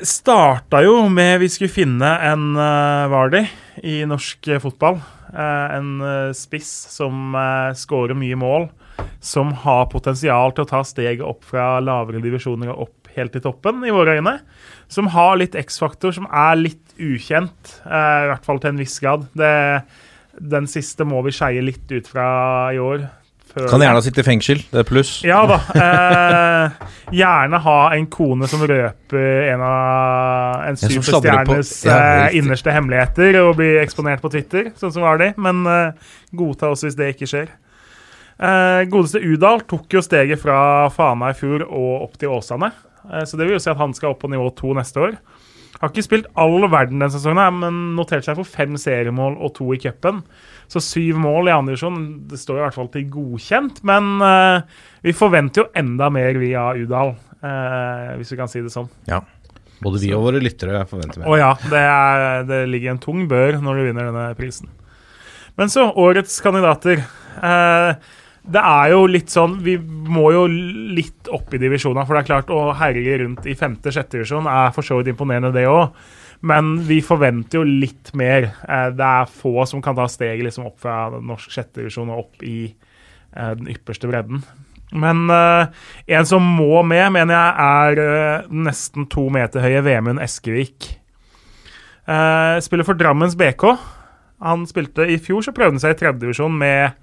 starta jo med vi skulle finne en uh, Vardi i norsk fotball. Eh, en uh, spiss som uh, skårer mye mål. Som har potensial til å ta steget opp fra lavere divisjoner og opp helt til toppen, i våre øyne. Som har litt X-faktor, som er litt ukjent. eh, I hvert fall til en viss grad. Det, den siste må vi skeie litt ut fra i år. før- Kan gjerne sitte i fengsel, det er pluss. ja da. Eh, gjerne ha en kone som røper en av en superstjernes ja, eh, innerste hemmeligheter og blir eksponert på Twitter, sånn som var det. Men eh, godta oss hvis det ikke skjer. Eh, godeste Udal tok jo steget fra Fana i fjor og opp til Åsane. Eh, så det vil jo si at han skal opp på nivå to neste år. Har ikke spilt all verden denne sesongen, men notert seg for fem seriemål og to i cupen. Så syv mål i andre divisjon, det står i hvert fall til godkjent. Men uh, vi forventer jo enda mer via Udal, uh, hvis vi kan si det sånn. Ja. Både vi og våre lyttere forventer Å ja, det, er, det ligger en tung bør når du vinner denne prisen. Men så, årets kandidater. Eh, det er jo litt sånn Vi må jo litt opp i divisjonene, for det er klart å herje rundt i femte-sjette divisjon er for så vidt imponerende, det òg. Men vi forventer jo litt mer. Eh, det er få som kan ta steget liksom opp fra norsk sjette divisjon og opp i eh, den ypperste bredden. Men eh, en som må med, mener jeg, er nesten to meter høye Vemund Eskevik. Spiller for Drammens BK. Han spilte I fjor så prøvde han seg i tredjedivisjon med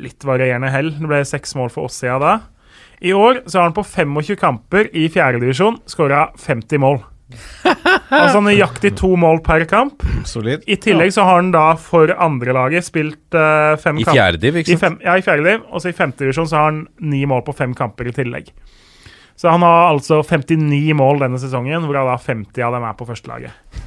litt varierende hell. Det ble seks mål for Åssida da. I år så har han på 25 kamper i fjerdedivisjon skåra 50 mål. <laughs> altså nøyaktig to mål per kamp. Solid. I tillegg så har han da for andrelaget spilt uh, fem I kamper. fjerde div, ikke sant? fem, ja, i fjerde div. Og så i femte divisjon så har han ni mål på fem kamper i tillegg. Så han har altså 59 mål denne sesongen, hvorav da 50 av dem er på førstelaget.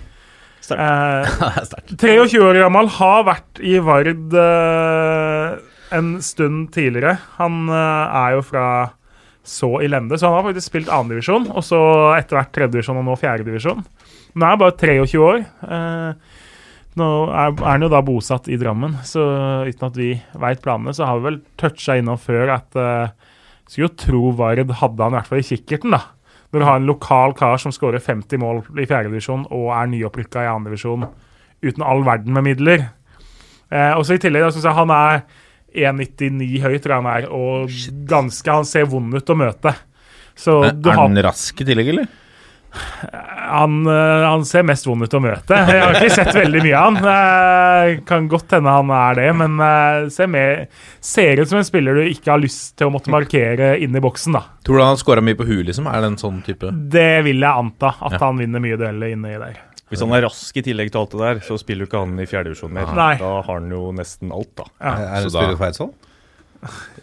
Eh, <laughs> 23 år gammel, har vært i Vard eh, en stund tidligere. Han eh, er jo fra så elendig, så han har faktisk spilt annendivisjon, og så etter hvert tredjedivisjon og nå fjerdedivisjon. Er han bare 23 år. Eh, nå er, er han jo da bosatt i Drammen, så uten at vi veit planene, så har vi vel toucha innom før at uh, Skulle jo tro Vard hadde han i hvert fall i kikkerten, da. Når du har en lokal kar som skårer 50 mål i fjerdedivisjon og er nyopprykka i andredivisjon uten all verden med midler. Eh, og så I tillegg da, synes jeg han er 1,99 høy, tror jeg han er, og ganske Han ser vond ut å møte. Så Er du er har, rask i tillegg, eller? han, eh, han ser mest vond ut å møte. Jeg har ikke sett veldig mye av han. Eh, kan godt hende han er det, men eh, ser, med, ser ut som en spiller du ikke har lyst til å måtte markere inn i boksen. da. Tror du han har scora mye på huet, liksom? Er det en sånn type? Det vil jeg anta, at Ja. han vinner mye dueller inni der. Hvis han er rask i tillegg til alt det der, så spiller jo ikke han i fjerdedivisjon mer. Nei. Da har han jo nesten alt, da. Ja. Er det spiller for Eidsvoll?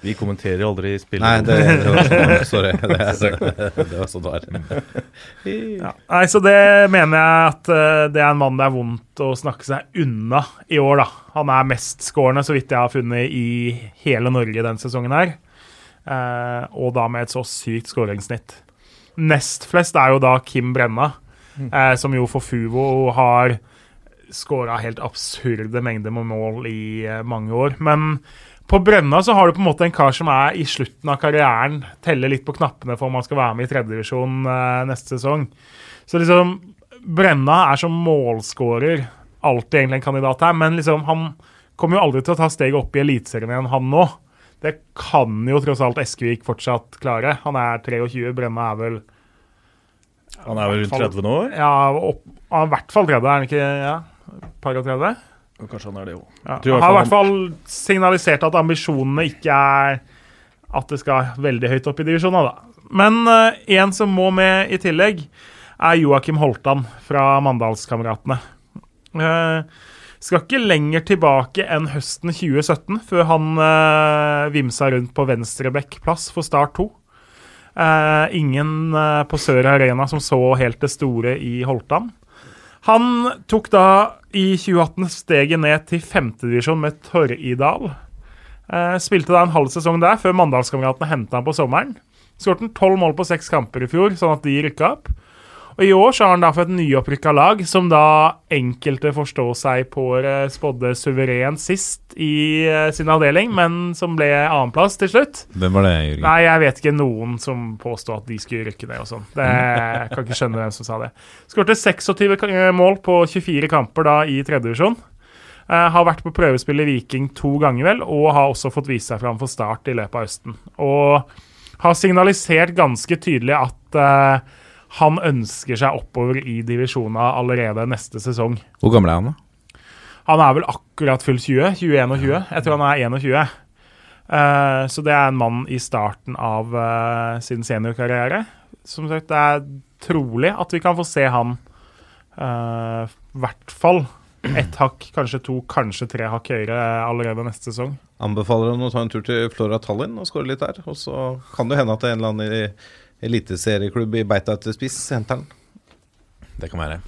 Vi kommenterer aldri spillet. Nei, det, det var sånn. <laughs> Sorry. Det, er- <laughs> det var sånn det var. Ja. Nei, så det mener jeg at eh, det er en mann det er vondt å snakke seg unna i år, da. Han er mestskårende, så vidt jeg har funnet, i hele Norge den sesongen her. Eh, og da med et så sykt skåringssnitt. Nest flest er jo da Kim Brenna, eh, som jo for Fuvo har skåra helt absurde mengder med mål i eh, mange år. Men på Brenna så har du på en måte en kar som er i slutten av karrieren, teller litt på knappene for om han skal være med i tredjedivisjon eh, neste sesong. Så liksom Brenna er som målskårer alltid egentlig en kandidat her, men liksom han kommer jo aldri til å ta steget opp i Eliteserien igjen, han nå. Det kan jo tross alt Eskevik fortsatt klare. Han er 23, Brenna er vel Han er vel rundt 30 nå? ja, opp, han er i hvert fall 30, er han ikke? Ja, par og 30? Kanskje han er det òg. Ja. Han har i hvert fall signalisert at ambisjonene ikke er at det skal veldig høyt opp i divisjonene, da. Men uh, en som må med i tillegg, er Joakim Holtan fra Mandalskameratene. Uh, skal ikke lenger tilbake enn høsten 2017 før han uh, vimsa rundt på venstrebekkplass for Start 2. Eh, ingen eh, på Sør Arena som så helt det store i Holtan. Han tok da i 2018 steget ned til femtedivisjon med Torridal. Eh, spilte da en halv sesong der, før Mandalskameratene henta han på sommeren. Skåret tolv mål på seks kamper i fjor, sånn at de rykka opp. Og I år så har han da fått et nyopprykka lag, som da enkelte forstår seg på eh, spådde suverent sist i eh, sin avdeling, men som ble annenplass til slutt. Hvem var det, Jørgen? Nei, jeg vet ikke noen som påstod at de skulle rykke ned og sånn. <laughs> Jeg kan ikke skjønne hvem som sa det. Skårte 26 eh, mål på 24 kamper da i tredjedivisjon. Uh, har vært på prøvespill i Viking to ganger, vel, og har også fått vise seg fram for start i løpet av høsten. Og har signalisert ganske tydelig at eh, han ønsker seg oppover i divisjonene allerede neste sesong. Hvor gammel er han, da? Han er vel akkurat fylt 20. 21 og 20. Jeg tror han er 21. Uh, så det er en mann i starten av uh, sin seniorkarriere. Som sagt, det er trolig at vi kan få se han eh, i hvert fall ett hakk, kanskje to, kanskje tre hakk høyere allerede neste sesong. Anbefaler han å ta en tur til Flora Tallinn og skåre litt der. Og så kan det hende at det er en eller annen i- eliteserieklubb i beita etter spiss henter han. Det kan være.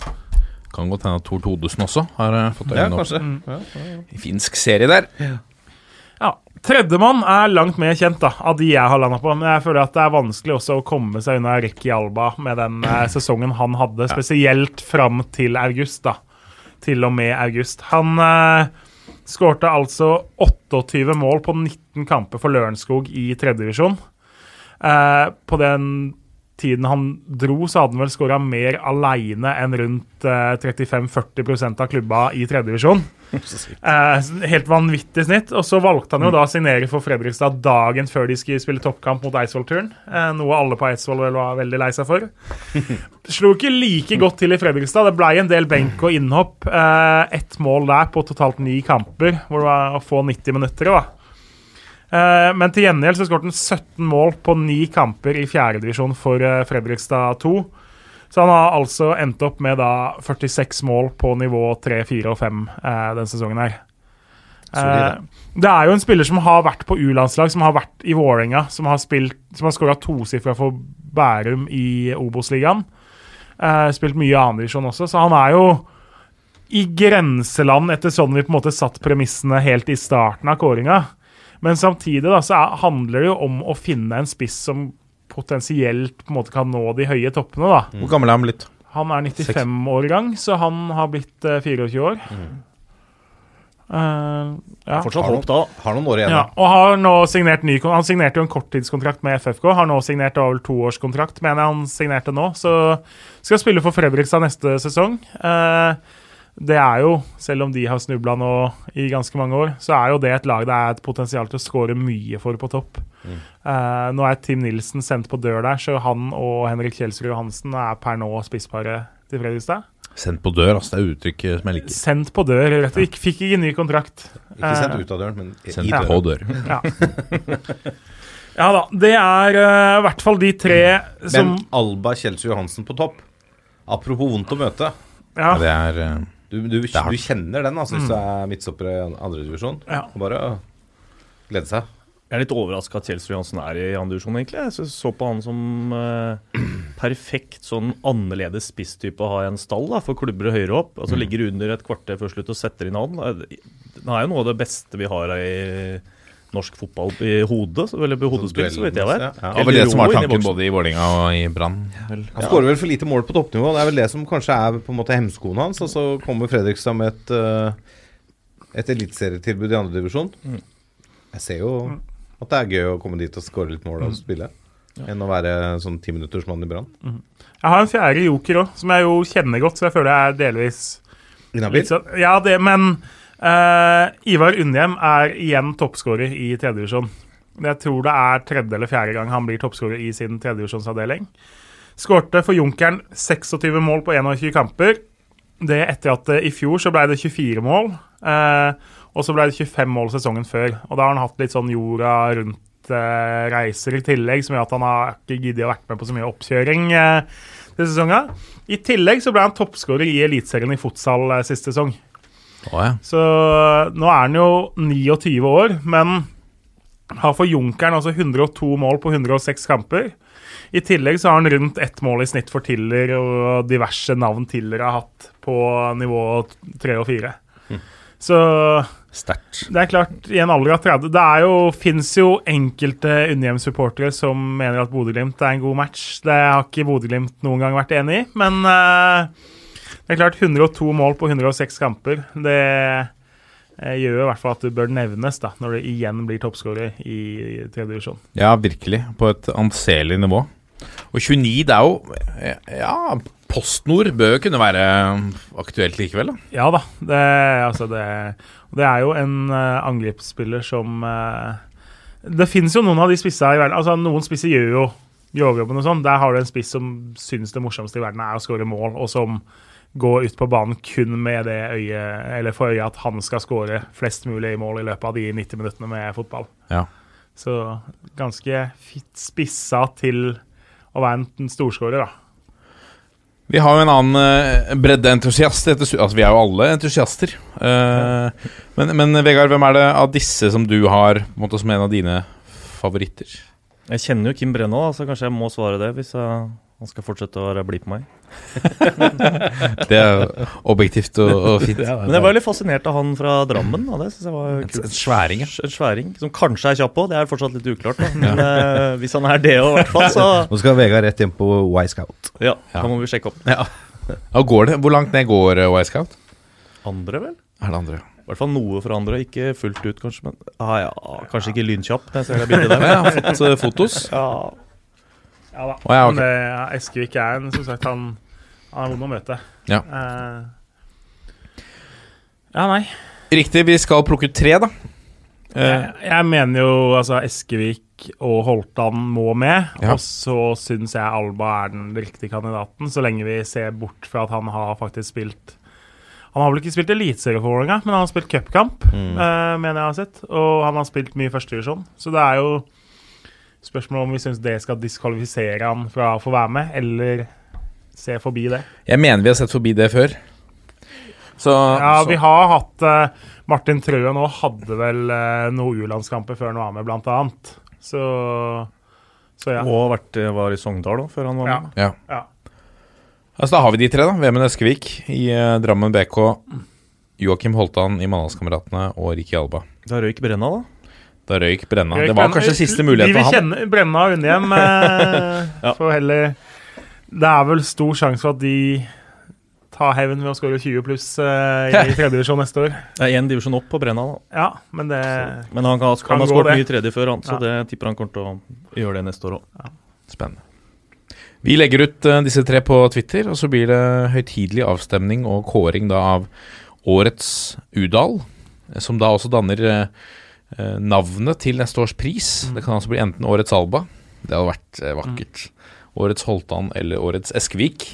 Kan godt hende at Tor Todesen også har eh, fått Ja, øynene opp. Mm. Ja, ja, ja. i finsk serie der. Ja, Tredjemann er langt mer kjent da, av de jeg har landa på. Men jeg føler at det er vanskelig også å komme seg unna Ricky Alba med den eh, sesongen han hadde, spesielt fram til august. da. Til og med august. Han eh, skårte altså 28 mål på 19 kamper for Lørenskog i tredjedivisjon. Eh, på den tiden han dro, så hadde han vel skåra mer aleine enn rundt eh, 35-40% av klubba i tredjedivisjon. <laughs> Eh, helt vanvittig snitt. Og så valgte han jo da å signere for Fredrikstad dagen før de skulle spille toppkamp mot Eidsvoll-turen. Eh, noe alle på Eidsvoll vel var veldig lei seg for. <laughs> Slo ikke like godt til i Fredrikstad. Det ble en del benk og innhopp. Eh, Ett mål der på totalt ni kamper, hvor det var å få 90 minutter. da. Eh, Men til gjengjeld så skåret han 17 mål på ni kamper i fjerdedivisjon for eh, Fredrikstad 2. Så han har altså endt opp med da 46 mål på nivå 3, 4 og 5 eh, denne sesongen her. Eh, det er jo en spiller som har vært på U-landslag, som har vært i Vålerenga, som har, spilt, som har skåra tosifra for Bærum i Obos-ligaen. Eh, spilt mye annendivisjon også, så han er jo i grenseland etter sånn vi på en måte satt premissene helt i starten av kåringa. Men samtidig da, så er, handler det jo om å finne en spiss som potensielt på en måte kan nå de høye toppene. da. Hvor gammel er han blitt? Han er 95-årgang, så han har blitt uh, 24 år. Eh, ja. Fortsatt håp da. Har noen år igjen. Ja, og har nå signert ny Han signerte jo en korttidskontrakt med FFK. Har nå signert over toårskontrakt, mener jeg han signerte nå. Så skal spille for Fredrikstad neste sesong. Eh, det er jo, selv om de har snubla nå i ganske mange år, så er jo det et lag det er et potensial til å skåre mye for på topp. Eh, nå er Tim Nilsen sendt på dør der, så han og Henrik Kjelsrud Johansen er per nå spissparet til Fredrikstad. Sendt på dør, altså. Det er uttrykk som jeg liker. Sendt på dør, rett og slett. Fikk ikke ny kontrakt. Ikke sendt Eh, ut av døren, men i Sendt døren. på dør. <laughs> Ja. ja da. Det er eh, i hvert fall de tre som Men Alba Kjelsrud Johansen på topp. Apropos vondt å møte. ja, Ja, det er eh, Du, du, du, er kjenner den altså, hvis du er midtstopper i andredivisjon. Ja. Bare å glede seg. Jeg er litt overraska at Kjelsrud Johansen er i andre divisjon, egentlig. Jeg så- så på han som eh, perfekt sånn annerledes spisstype å ha i en stall da, for klubber høyere opp. Altså Ligger under et kvarter før slutt og setter inn han. Det er jo noe av det beste vi har i norsk fotball i hodet, eller på hodespill, så vidt jeg vet. Ja, ja. det var det som var tanken både i Vålinga og i Brann. Han skårer vel for lite mål på toppnivå. Det er vel det som kanskje er på en måte hemskoen hans. Og så kommer Fredrikstad med et, uh, et eliteserietilbud i andredivisjon. Mm. Jeg ser jo at det er gøy å komme dit og skåre litt mål Mm. og spille. Enn å være sånn timinuttersmann i Brann. Jeg har en fjerde joker òg, som jeg jo kjenner godt, så jeg føler jeg er delvis Inhabil. sånn Ja, det, men eh, Ivar Undhjem er igjen toppskårer i tredjedivisjon. Jeg tror det er tredje eller fjerde gang han blir toppskårer i sin tredjedivisjonsavdeling. Skårte for Junkeren 26 mål på 21 kamper. Det etter at eh, i fjor så ble det 24 mål. Eh, og så ble det 25 mål sesongen før. Og da har han hatt litt sånn jorda rundt-reiser i tillegg, som gjør at han har ikke giddet å vært med på så mye oppkjøring eh, til sesongen. I tillegg så ble han toppskårer i Eliteserien i fotsal sist sesong. Å ja. Så nå er han jo 29 år, men Har for Junkeren altså 102 mål på 106 kamper. I tillegg så har han rundt ett mål i snitt for Tiller og diverse navn Tiller har hatt på nivå 3 og 4. Så Sterkt. det er klart, i en alder av 30 Det er jo, fins jo enkelte Undhjem-supportere som mener at Bodø-Glimt er en god match. Det har ikke Bodø-Glimt noen gang vært enig i, men eh, det er klart 102 mål på 106 kamper. Det eh, gjør i hvert fall at du bør nevnes da, når du igjen blir toppskårer i tredje divisjon. Ja, virkelig. På et anselig nivå. Og 29, det er jo Ja, PostNord bør jo kunne være aktuelt likevel, da. Ja da. Det, altså det, det er jo en angrepsspiller som eh, Det finnes jo noen av de spissa i verden altså Noen spisser gjør jo jobbjobben og sånn. Der har du en spiss som syns det morsomste i verden er å skåre mål, og som går ut på banen kun med det øyet, eller for øyet at han skal skåre flest mulig mål i løpet av de 90 minuttene med fotball. Ja. Så ganske fitt spissa til å være en storskårer, da. Vi har jo en annen uh, breddeentusiast. Altså, vi er jo alle entusiaster. Eh, men, men Vegard, hvem er det av disse som du har en måte, som en av dine favoritter? Jeg kjenner jo Kim Brenna, så kanskje jeg må svare det hvis jeg, han skal fortsette å bli på meg. <laughs> Det er objektivt og, og fint. Men jeg var litt fascinert av han fra Drammen. Da. Det synes jeg var En, kult. en sværing, ja. En sværing, som kanskje er kjapp òg. Det er fortsatt litt uklart. Da. Men eh, hvis han er det òg, i hvert fall, så Nå skal Vegard rett hjem på Y-Scout. ja, da må vi sjekke opp. Ja, går det? Hvor langt ned går uh, Y-Scout? Andre, vel? Er det andre? I hvert fall noe for andre. Ikke fullt ut, kanskje, men ah, ja, kanskje ikke lynkjapp. Jeg ser det bildet der. Jeg har fått uh, fotos. Ja. Ja da. Oh, ja, okay. Men det, ja, Eskevik er en, som sagt, han, han er vond å møte. Ja. Uh, ja, nei. Riktig, vi skal plukke ut tre, da. Uh, Jeg, jeg mener jo altså Eskevik og Holtan må med. Ja. Og så syns jeg Alba er den riktige kandidaten, så lenge vi ser bort fra at han har faktisk spilt Han har vel ikke spilt eliteserie for Vålerenga, men han har spilt cupkamp, eh, mener jeg har sett. Og han har spilt mye førstedivisjon. Så det er jo spørsmål om vi syns det skal diskvalifisere han fra å få være med, eller se forbi det. jeg mener vi har sett forbi det før. Så, Ja, så vi har hatt uh, Martin Trøen òg hadde vel uh, noen U-landskamper før han var med, blant annet. Så, så ja. Og vært, var i Sogndal da, før han var Ja. med. ja. ja. Altså, da har vi de tre, da. Vemund Eskevik i uh, Drammen BK. Joakim Holtan i Mandalskameratene og Rikki Alba. Da røyk Brenna, da. Da røyk Brenna. Det var kanskje siste mulighet mulighet ham. De vil kjenne Brenna og Undhjem. <laughs> eh, Ja. får heller Det er vel stor sjanse for at de tar hevn ved å skåre 20 pluss eh, i tredje divisjon neste år. Det er én divisjon opp på Brenna, da. Ja, men det Men han, kan, Kan han har skåret mye tredje før, han, så Ja. det tipper han kommer til å gjøre det neste år òg. Spennende. Vi legger ut eh, disse tre på Twitter, og så blir det høytidelig avstemning og kåring da av årets Udal, som da også danner navnet til neste års pris. Det kan altså bli enten Årets Alba, det hadde vært eh, vakkert, Årets Holtan eller Årets Eskevik.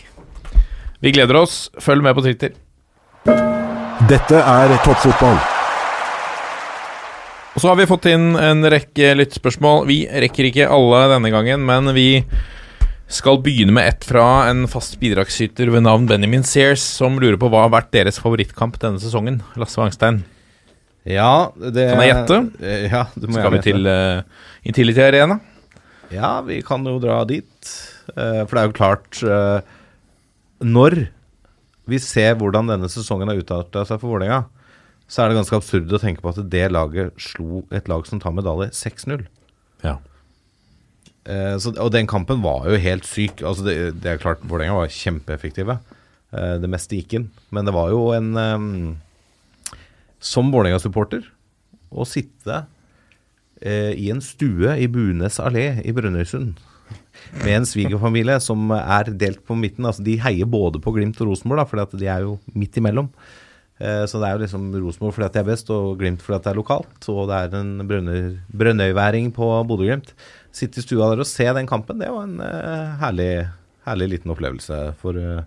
Vi gleder oss. Følg med på Twitter. Dette er toppfotball. Og så har vi fått inn en rekke lyttspørsmål. Vi rekker ikke alle denne gangen, men vi skal begynne med ett fra en fast bidragsyter ved navn Benjamin Sears, som lurer på hva har vært deres favorittkamp denne sesongen. Lasse Wangstein. Ja, det Kan jeg gjette? Eh, Ja, du må Skal vi til uh, Intility Arena? Ja, vi kan jo dra dit. Uh, for det er jo klart uh, Når vi ser hvordan denne sesongen har utarta seg for Vålerenga, så er det ganske absurd å tenke på at det laget slo et lag som tar medalje, 6-0. Ja. Uh, så, og den kampen var jo helt syk. Altså det, det er klart Vålerenga var kjempeeffektive. Det meste gikk inn. Men det var jo en eh, Som Vålerenga-supporter å sitte eh, i en stue i Bunes allé i Brønnøysund med en svigerfamilie som er delt på midten. Altså De heier både på Glimt og Rosenborg, for de er jo midt imellom. Eh, Så det er jo liksom Rosenborg fordi at de er best, og Glimt fordi det er lokalt. Og det er en brønnøy- brønnøyværing på Bodø-Glimt. Sitte i stua der og se den kampen, det var en eh, herlig, herlig liten opplevelse for eh,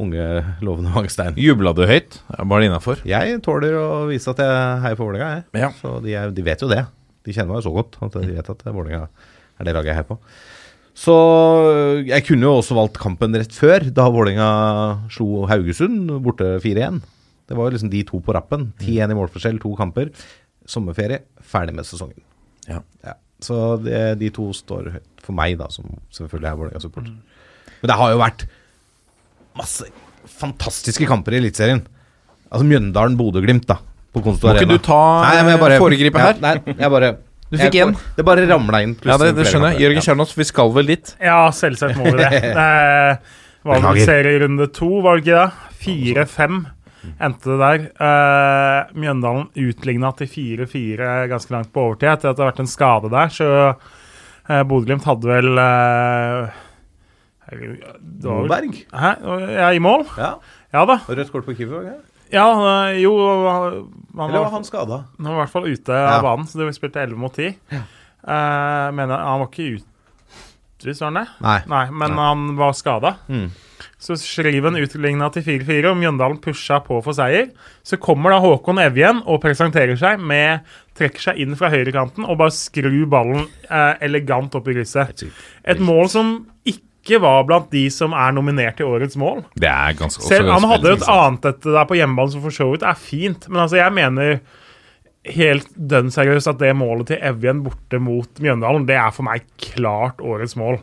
unge, lovende Vangstein. Jubla du høyt? Var det innafor? Jeg tåler å vise at jeg heier på Vålerenga, jeg. Ja. Så de, er, de vet jo det. De kjenner meg jo så godt at de vet at Vålerenga er det laget jeg heier på. Så øh, jeg kunne jo også valgt kampen rett før, da Vålerenga slo Haugesund borte 4-1. Det var jo liksom de to på rappen. 10-1 i målforskjell, to kamper. Sommerferie, ferdig med sesongen. Ja. Så det, de to står høyt for meg, da, som selvfølgelig er Vålerenga-supporter. Men det har jo vært masse fantastiske kamper i Eliteserien. Altså Mjøndalen-Bodø-Glimt, da. På Konsto Må ikke du ta Nei, jeg bare- foregripe her? Ja, nei, jeg bare <laughs> Du fikk én. Det bare ramla inn. Ja, det, det skjønner jeg. Jørgen. Kjernås, vi skal vel dit? Ja, selvsagt må vi det. <laughs> det var vel serierunde to, var det ikke det? Fire-fem endte det der. Uh, Mjøndalen utligna til 4-4 ganske langt på overtid etter at det har vært en skade der, så uh, Bodø-Glimt hadde vel uh, Moberg? Hæ? Ja, i mål? Ja. Ja da. Rødt kort på keeper? Ja, eh, jo Han Eller var, han skada? han var i hvert fall ute Ja. av banen, så det spilte 11 mot 10. Eh, men han var ikke utvist, var han det? Nei. Nei, men han var skada. Mm. Så Skriven utligna til 4-4, og Mjøndalen pusha på for seier. Så kommer da Håkon Evjen og presenterer seg med Trekker seg inn fra høyrekanten og bare skrur ballen eh, elegant opp i krysset. Et mål som ikke var blant de som er nominert til årets mål. Det er ganske Selv, han hadde jo et annet et der på hjemmebane som for så vidt er fint, men altså jeg mener helt dønn seriøst at det målet til Evjen borte mot Mjøndalen, det er for meg klart årets mål.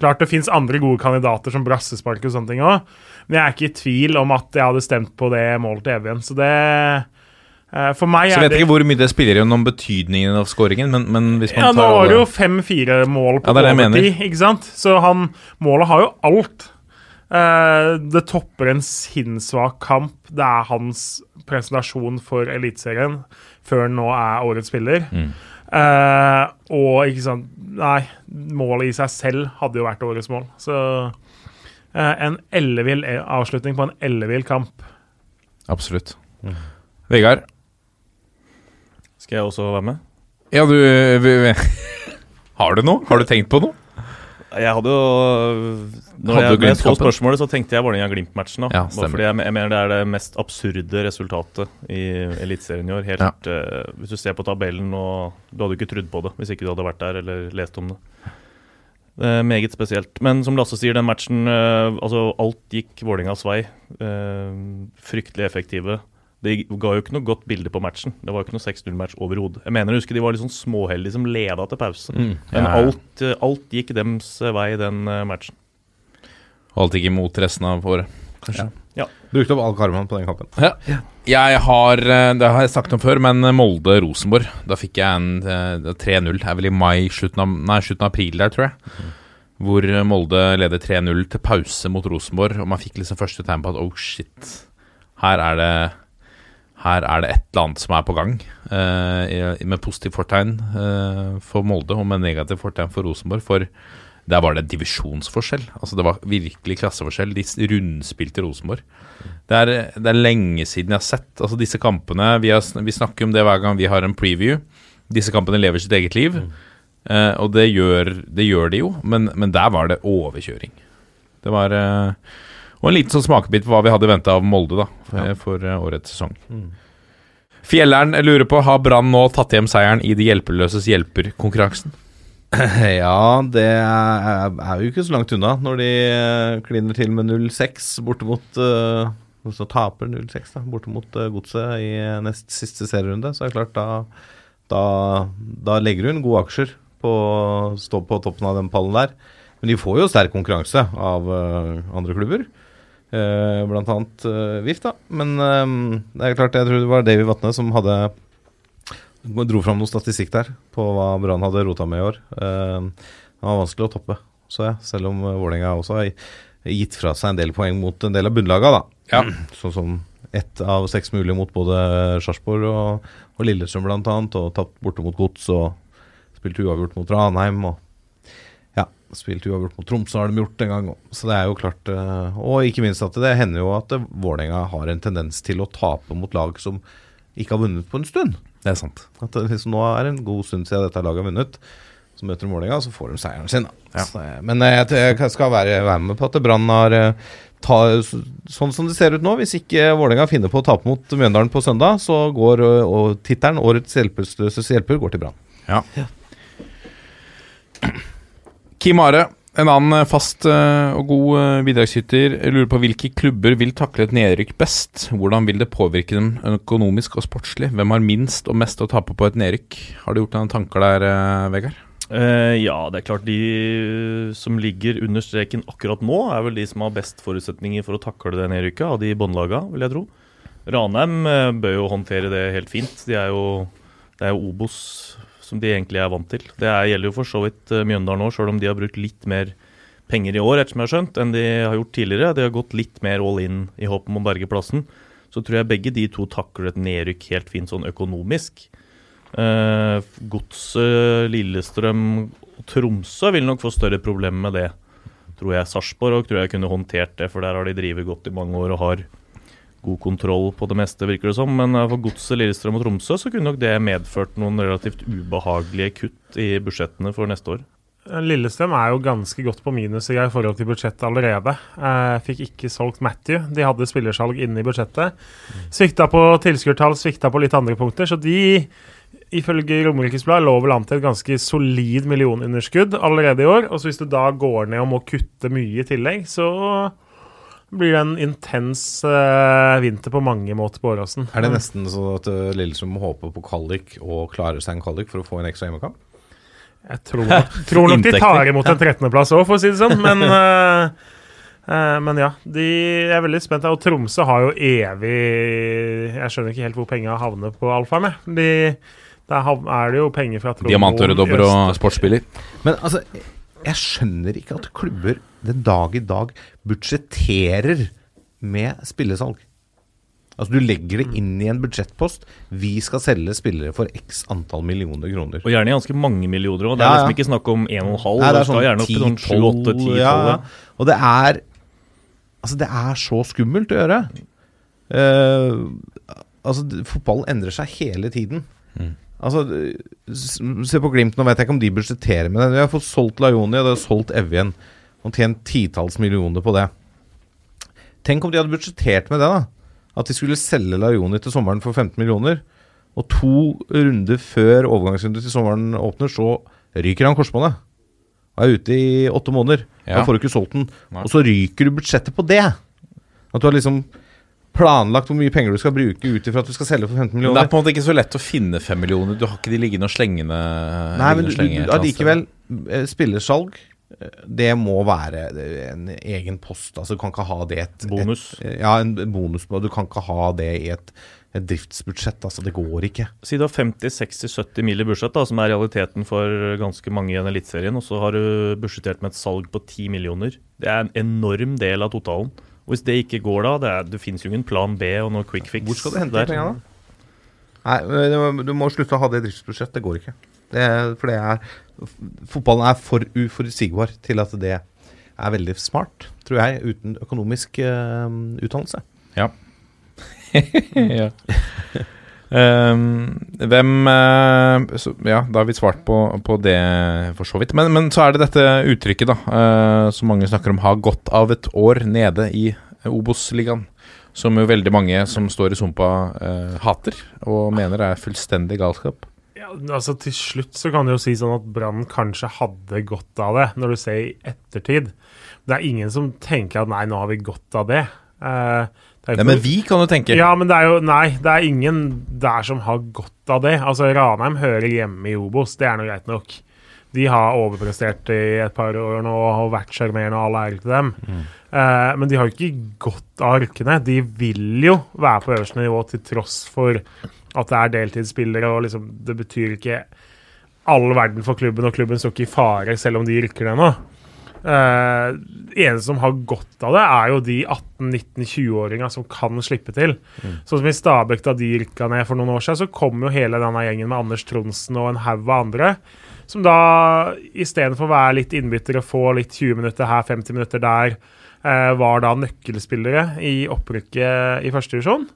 Klart det fins andre gode kandidater som brassespark og sånne ting òg, men jeg er ikke i tvil om at jeg hadde stemt på det målet til Evjen. Så det For meg Så jeg vet ikke hvor mye det spiller inn om betydningen av scoringen, men, men hvis man Ja, nå har var det jo alle- fem-fire mål på Ja, det er det jeg overtid, ikke sant? Så han Målet har jo alt. Eh, det topper en sinnssvak kamp. Det er hans presentasjon for Eliteserien før han nå er årets spiller. Mm. Eh, og ikke sant Nei, målet i seg selv hadde jo vært årets mål. Så eh, en ellevill avslutning på en ellevill kamp. Absolutt. Vegard? Skal jeg også være med? Ja, du. <laughs> Har du noe? Har du tenkt på noe? Jeg hadde jo Når Hadde jeg, jeg så spørsmålet, så tenkte jeg Vålerenga-Glimt-matchen. Ja, fordi jeg, jeg mener det er det mest absurde resultatet i Eliteserien i år. Helt, eh, hvis du ser på tabellen og Du hadde jo ikke trodd på det hvis ikke du hadde vært der eller lest om det. Eh, meget spesielt. Men som Lasse sier, den matchen uh, Altså, alt gikk Vålerengas vei. Eh, fryktelig effektive. Det ga jo ikke noe godt bilde på matchen. Det var jo ikke noe 6-0-match overhodet. Jeg mener jeg husker de var litt sånn småheldige som leda til pause. Men Ja. alt, eh, alt gikk dems vei den eh, matchen. Holdt ikke imot resten av året. Brukte opp all karmaen på den kampen. Jeg har eh, Det har jeg sagt om før, men Molde-Rosenborg Da fikk jeg en eh, 3-0. Det er vel i mai, slutten av, nei, slutten av april der, tror jeg. Hvor Molde leder 3-0 til pause mot Rosenborg, og man fikk liksom første tegn på at oh shit, her er det her er det et eller annet som er på gang, eh, med positivt fortegn eh, for Molde og med negativt fortegn for Rosenborg. For der var det divisjonsforskjell. Altså Det var virkelig klasseforskjell. De rundspilte Rosenborg. Det er, det er lenge siden jeg har sett altså disse kampene. Vi, har, vi snakker om det hver gang vi har en preview. Disse kampene lever sitt eget liv. Eh, og det gjør, det gjør de jo, men, men der var det overkjøring. Det var eh, Og en liten sånn smakebit på hva vi hadde venta av Molde da for, for eh, årets sesong. Fjelleren lurer på har Brann nå tatt hjem seieren i De hjelpeløses hjelper-konkurransen. <laughs> Ja, det er, jo ikke så langt unna når de eh, kliner til med 0-6 borte mot uh, Så taper 0-6 da, borte mot eh, Godset i eh, nest siste serierunde. Så er det klart, da, da, da legger hun gode aksjer på å stå på toppen av den pallen der. Men de får jo sterk konkurranse av eh, andre klubber. Uh, blant annet eh, VIF, da. Men eh, det er klart, jeg tror det var Davy Vatne som hadde dro fram noe statistikk der på hva Brann hadde rota med i år. Eh, det var vanskelig å toppe, så jeg, selv om uh, Vålerenga også har gitt fra seg en del poeng mot en del av bunnlaga, da. <clears throat> Sånn som ett av seks mulige mot både Sarpsborg og, og Lillestrøm blant annet, og tapt borte mot Gods og spilt uavgjort mot Ranheim. og ja, spilt uavgjort mot Tromsø har de gjort en gang òg. Så det er jo klart eh, Og ikke minst at det hender jo at Vålerenga har en tendens til å tape mot lag som ikke har vunnet på en stund. Det er sant. At det liksom nå er det en god stund siden dette laget har vunnet. Så møter de Vålerenga, så får de seieren sin. Ja. Så, eh, men eh, jeg, jeg skal være, være med på at Brann har ta, Sånn som det ser ut nå, hvis ikke Vålerenga finner på å tape mot Mjøndalen på søndag, så går og tittelen 'Årets hjelpeløses hjelper' går til Brann. Ja. Ja. Kim Are, En annen eh, fast eh, og god eh, bidragsyter lurer på hvilke klubber vil takle et nedrykk best. Hvordan vil det påvirke dem økonomisk og sportslig? Hvem har minst og mest å tape på et nedrykk? Har du gjort noen tanker der, Vegard? Uh, ja, det er klart de som ligger under streken akkurat nå, er vel de som har best forutsetninger for å takle det nedrykket, av de båndlaga, vil jeg tro. Ranheim bør jo håndtere det helt fint. De er jo, det er jo Obos som de egentlig er vant til. Det er, gjelder jo for så vidt eh, Mjøndalen nå, sjøl om de har brukt litt mer penger i år, ettersom jeg har skjønt, enn de har gjort tidligere. De har gått litt mer all in i håp om å berge plassen. Så tror jeg begge de to takler et nedrykk helt fint sånn økonomisk. Eh, Godset, Lillestrøm og Tromsø vil nok få større problemer med det. Tror jeg Sarpsborg tror jeg kunne håndtert det, for der har de drevet godt i mange år og har god kontroll på det meste, virker det som. Men eh, for Godset, Lillestrøm og Tromsø så kunne nok det medført noen relativt ubehagelige kutt i budsjettene for neste år. Lillestrøm er jo ganske godt på minus i forhold til budsjettet allerede. Eh, fikk ikke solgt Matthew. De hadde spillersalg inne i budsjettet. Svikta på tilskuertall, svikta på litt andre punkter. Så de, ifølge Romerikes Blad, lå vel an til et ganske solid millionunderskudd allerede i år. Og så hvis du da går ned og må kutte mye i tillegg, så blir det en intens uh, vinter på mange måter på Åråsen. Er det nesten sånn at uh, Lillestrøm må håpe på kvalik og klarer seg en kvalik for å få en ekstra hjemmekamp? Jeg tror nok, <laughs> tror nok de tar imot en 13.-plass òg, for å si det sånn. Men, uh, <laughs> uh, men ja, de er veldig spent. Og Tromsø har jo evig Jeg skjønner ikke helt hvor penga havner på Alfheim. med. De, der er det jo penger fra Tromsø Diamantøredobber og øst. sportsspiller. Men altså, jeg skjønner ikke at klubber den dag i dag budsjetterer med spillesalg. Altså, du legger det inn i en budsjettpost. Vi skal selge spillere for x antall millioner kroner. Og gjerne ganske mange millioner òg. Det er Ja, ja. liksom ikke snakk om 1,5. Nei, det skal gjerne opp til sånn 7, 8, 10 ja, ja. Og det er Altså, det er så skummelt å gjøre. Uh, altså, fotballen endrer seg hele tiden. Altså, Se på Glimt, nå vet jeg ikke om de budsjetterer med det. De har fått solgt Laioni, og de har solgt Evjen. Og tjent titalls millioner på det. Tenk om de hadde budsjettert med det, da. At de skulle selge Larioni til sommeren for 15 millioner. Og to runder før overgangsrunde til sommeren åpner, så ryker han korsbåndet. Og er ute i åtte måneder. Ja. Da får du ikke solgt den. Nei. Og så ryker du budsjettet på det. At du har liksom planlagt hvor mye penger du skal bruke ut ifra at du skal selge for 15 millioner. det er på en måte ikke så lett å finne 5 millioner. Du har ikke de liggende og slengende Nei, men du, du, du, allikevel eh, Spillersalg Det må være en egen post. Altså, du kan ikke ha det et Bonus. Et, ja, en bonus. Du kan ikke ha det i et, et driftsbudsjett. Altså, det går ikke. Si du har 50-60-70 mil i budsjett, da, som er realiteten for ganske mange i en Eliteserien, og så har du budsjettert med et salg på 10 millioner. Det er en enorm del av totalen. Og Hvis det ikke går da, det, er, det finnes jo ingen plan B og noe quick fix. Hvor skal du hente de pengene, da? Nei, du må- du må slutte å ha det i driftsbudsjett. Det går ikke. Det for det er Fotballen er for uforutsigbar til at det er veldig smart, tror jeg, uten økonomisk uh, utdannelse. <laughs> ja. Ehm, hvem uh, så, Ja, da har vi svart på, på det, for så vidt. Men, men så er det dette uttrykket, da, uh, som mange snakker om, har gått av et år nede i Obos-ligaen. Som jo veldig mange som står i sumpa, uh, hater, og mener er fullstendig galskap. Ja, altså Til slutt så kan du jo si sånn at Brann kanskje hadde godt av det, når du ser i ettertid. Det er ingen som tenker at nei, nå har vi godt av det. Uh, det Nei, men vi kan jo tenke Ja, men det er jo Nei, det er ingen der som har godt av det. Altså, Ranheim hører hjemme i Obos, det er nå greit nok. De har overprestert i et par år nå og har vært sjarmerende, og all ære til dem. Eh, men de har jo ikke godt av arkene. De vil jo være på øverste nivå til tross for at det er deltidsspillere, og liksom, det betyr ikke all verden for klubben, og klubben står ikke i fare selv om de rykker ned nå. Uh, eneste som har godt av det, er jo de 18-19-20-åringa som kan slippe til. Sånn som i Stabæk, da de rykka ned for noen år siden, så kom jo hele denne gjengen med Anders Tronsen og en haug av andre. Som da istedenfor å være litt innbytter og få litt 20 minutter her, 50 minutter der, uh, var da nøkkelspillere i opprykket i første divisjon.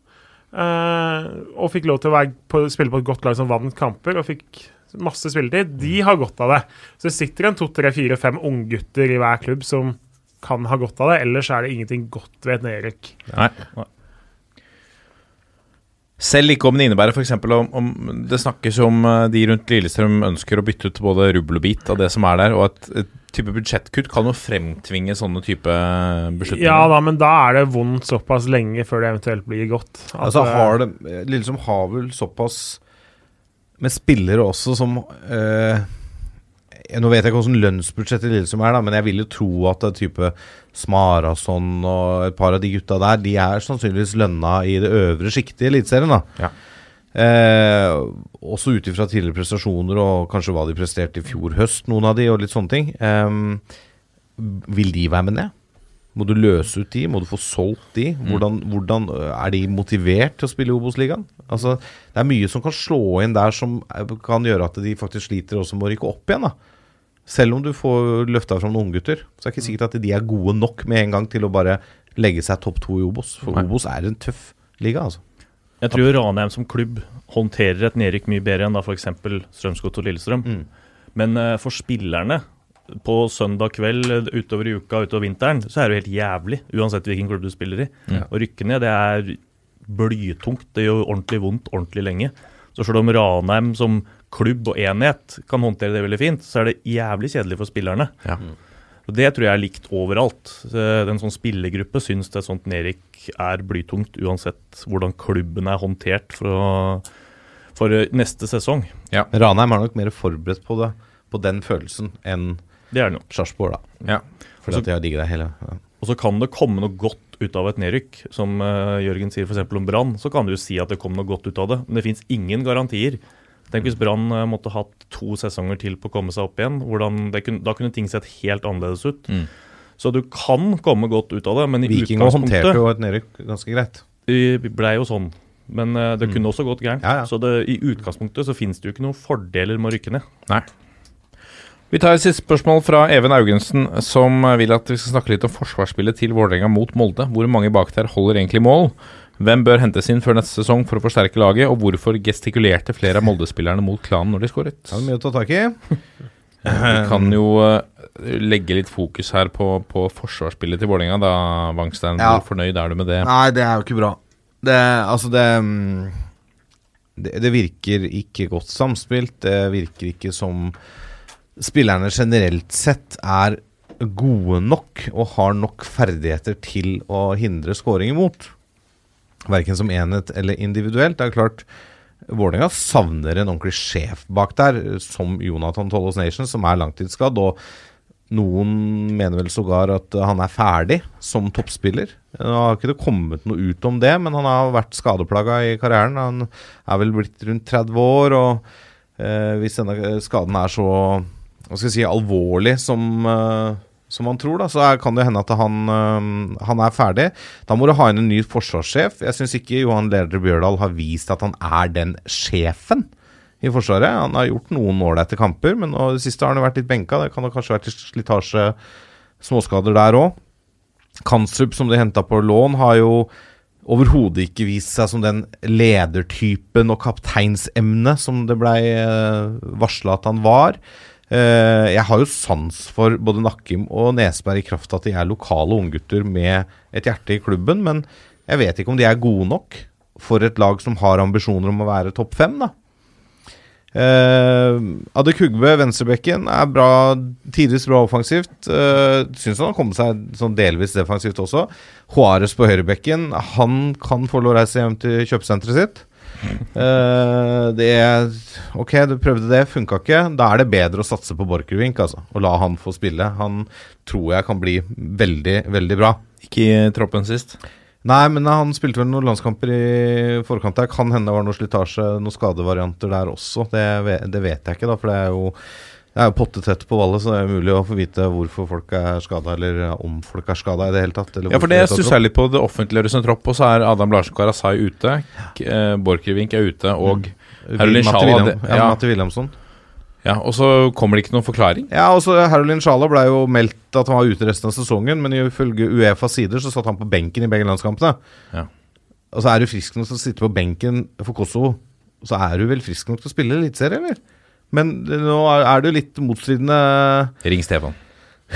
Eh, og fikk lov til å på, spille på et godt lag som vant kamper og fikk masse spilletid. De har godt av det. Så det sitter en to, tre, fire, fem unggutter i hver klubb som kan ha godt av det. Ellers er det ingenting godt ved et nedrykk. Nei. Selv ikke om det innebærer f.eks. Om, om Det snakkes om eh, de rundt Lillestrøm ønsker å bytte ut både rubbel og bit av det som er der, og at et type budsjettkutt kan jo fremtvinge sånne type beslutninger. Ja da, men da er det vondt såpass lenge før det eventuelt blir godt. Altså eh, har det Lillestrøm har vel såpass med spillere også som eh, Nå vet jeg ikke hvordan lønnsbudsjettet i Lillestrøm er, da, men jeg vil jo tro at det er type Smarason og et par av de gutta der, de er sannsynligvis lønna i det øvre sjiktet i Eliteserien. Ja. Eh, også ut ifra tidligere prestasjoner og kanskje hva de presterte i fjor høst, noen av de, og litt sånne ting. Eh, vil de være med ned? Må du løse ut de? Må du få solgt de? Hvordan, hvordan øh, Er de motivert til å spille i Obos-ligaen? Altså, det er mye som kan slå inn der som kan gjøre at de faktisk sliter også med å rykke opp igjen. da Selv om du får løfta fram noen unggutter, så er det ikke sikkert at de er gode nok med en gang til å bare legge seg topp to i Obos. For. Obos er en tøff liga, altså. Jeg tror Ranheim som klubb håndterer et nedrykk mye bedre enn da f.eks. Strømsgodt og Lillestrøm. Mm. Men uh, for spillerne, på søndag kveld eh, utover i uka, utover vinteren, så er det jo helt jævlig, uansett hvilken klubb du spiller i. Ja. Å rykke ned, det er blytungt. Det gjør ordentlig vondt ordentlig lenge. Så selv om Ranheim som klubb og enhet kan håndtere det veldig fint, så er det jævlig kjedelig for spillerne. Ja. Og Det tror jeg er likt overalt. Så En sånn spillergruppe syns det sånt nedrykk er blytungt, uansett hvordan klubben er håndtert for, å, for neste sesong. Ja, Ranheim er nok mer forberedt på det På den følelsen enn Det er nok. Sarpsborg, da. Ja. Fordi at de har digget det hele. Ja. Og så kan det komme noe godt ut av et nedrykk. Som uh, Jørgen sier f.eks. om Brann, så kan du jo si at det kom noe godt ut av det. Men det fins ingen garantier. Tenk hvis Brann eh, måtte hatt to sesonger til på å komme seg opp igjen. Det kunne, da kunne ting sett helt annerledes ut. Mm. Så du kan komme godt ut av det, men i Viking også håndterte jo et nedrykk ganske greit. Det ble jo sånn. Men eh, det kunne også gått gærent. Ja, ja. Så det, i utgangspunktet så finnes det jo ikke noen fordeler med å rykke ned. Nei. Vi tar et siste spørsmål fra Even Augensen, som vil at vi skal snakke litt om forsvarsspillet til Vålerenga mot Molde. Hvor mange bak der holder egentlig mål? Hvem bør hentes inn før neste sesong for å forsterke laget, og hvorfor gestikulerte flere av Molde-spillerne mot klanen når de skåret? Det er mye å ta tak i. Vi kan jo eh, legge litt fokus her på, på forsvarsspillet til Vålerenga, da, Wangstein. Ja. Hvor fornøyd er du med det? Nei, det er jo ikke bra. Det, altså det, det Det virker ikke godt samspilt. Det virker ikke som spillerne generelt sett er gode nok og har nok ferdigheter til å hindre scoring imot. Verken som enhet eller individuelt. Det er klart Vålerenga savner en ordentlig sjef bak der, som Jonathan Tollos Nation, som er langtidsskadd. Og noen mener vel sågar at han er ferdig som toppspiller. Nå har ikke det kommet noe ut om det, men han har vært skadeplaga i karrieren. Han er vel blitt rundt 30 år, og eh, hvis denne skaden er så hva skal jeg si, alvorlig som, eh, som han tror, da, så er, kan det hende at han, han er ferdig. Da må du ha inn en ny forsvarssjef. Jeg syns ikke Johan Leder Bjørdal har vist at han er den sjefen i Forsvaret. Han har gjort noen ålreite kamper, men nå, det siste har han jo vært litt benka. Det kan ha kanskje vært slitasje, småskader der òg. Kanstrup, som de henta på lån, har jo overhodet ikke vist seg som den ledertypen og kapteinsemnet som det blei uh, varsla at han var. Eh, jeg har jo sans for både Nakkim og Nesberg i kraft av at de er lokale unggutter med et hjerte i klubben, men jeg vet ikke om de er gode nok for et lag som har ambisjoner om å være topp fem, da. Uh, Adek Hugbe, venstrebekken, er bra, tidvis bra offensivt. Uh, Syns han har kommet seg sånn delvis defensivt også. Juarez på høyrebekken, han kan få lov å reise hjem til kjøpesenteret sitt. Eh, det er Ok, du prøvde det, funka ikke. Da er det bedre å satse på Borchgrevink, altså. Og la han få spille. Han tror jeg kan bli veldig, veldig bra. Ikke i troppen sist. Nei, men han spilte vel noen landskamper i forkant der. Kan hende det var noe slitasje, noen skadevarianter der også. Det, det vet jeg ikke, da, for det er jo det er jo pottetett på ballet, så det er mulig å få vite hvorfor folk er skada, eller om folk er skada i det hele tatt. eller Ja, for det er stusser jeg litt på. Det offentliggjøres en tropp, og så er Adam Larsen Karasai ute. Ja. eh, Borchgrevink er ute, og mm. Matti Schala, ja. Matti. Ja, og så kommer det ikke noen forklaring. Ja, og så Harolin Sjala ble jo meldt at han var ute resten av sesongen, men ifølge Uefas sider så satt han på benken i begge landskampene. Ja. Og så er du frisk nok til å sitte på benken for Kosovo, så er du vel frisk nok til å spille eliteserie, eller? Men nå er det jo litt motstridende Ring Stefan.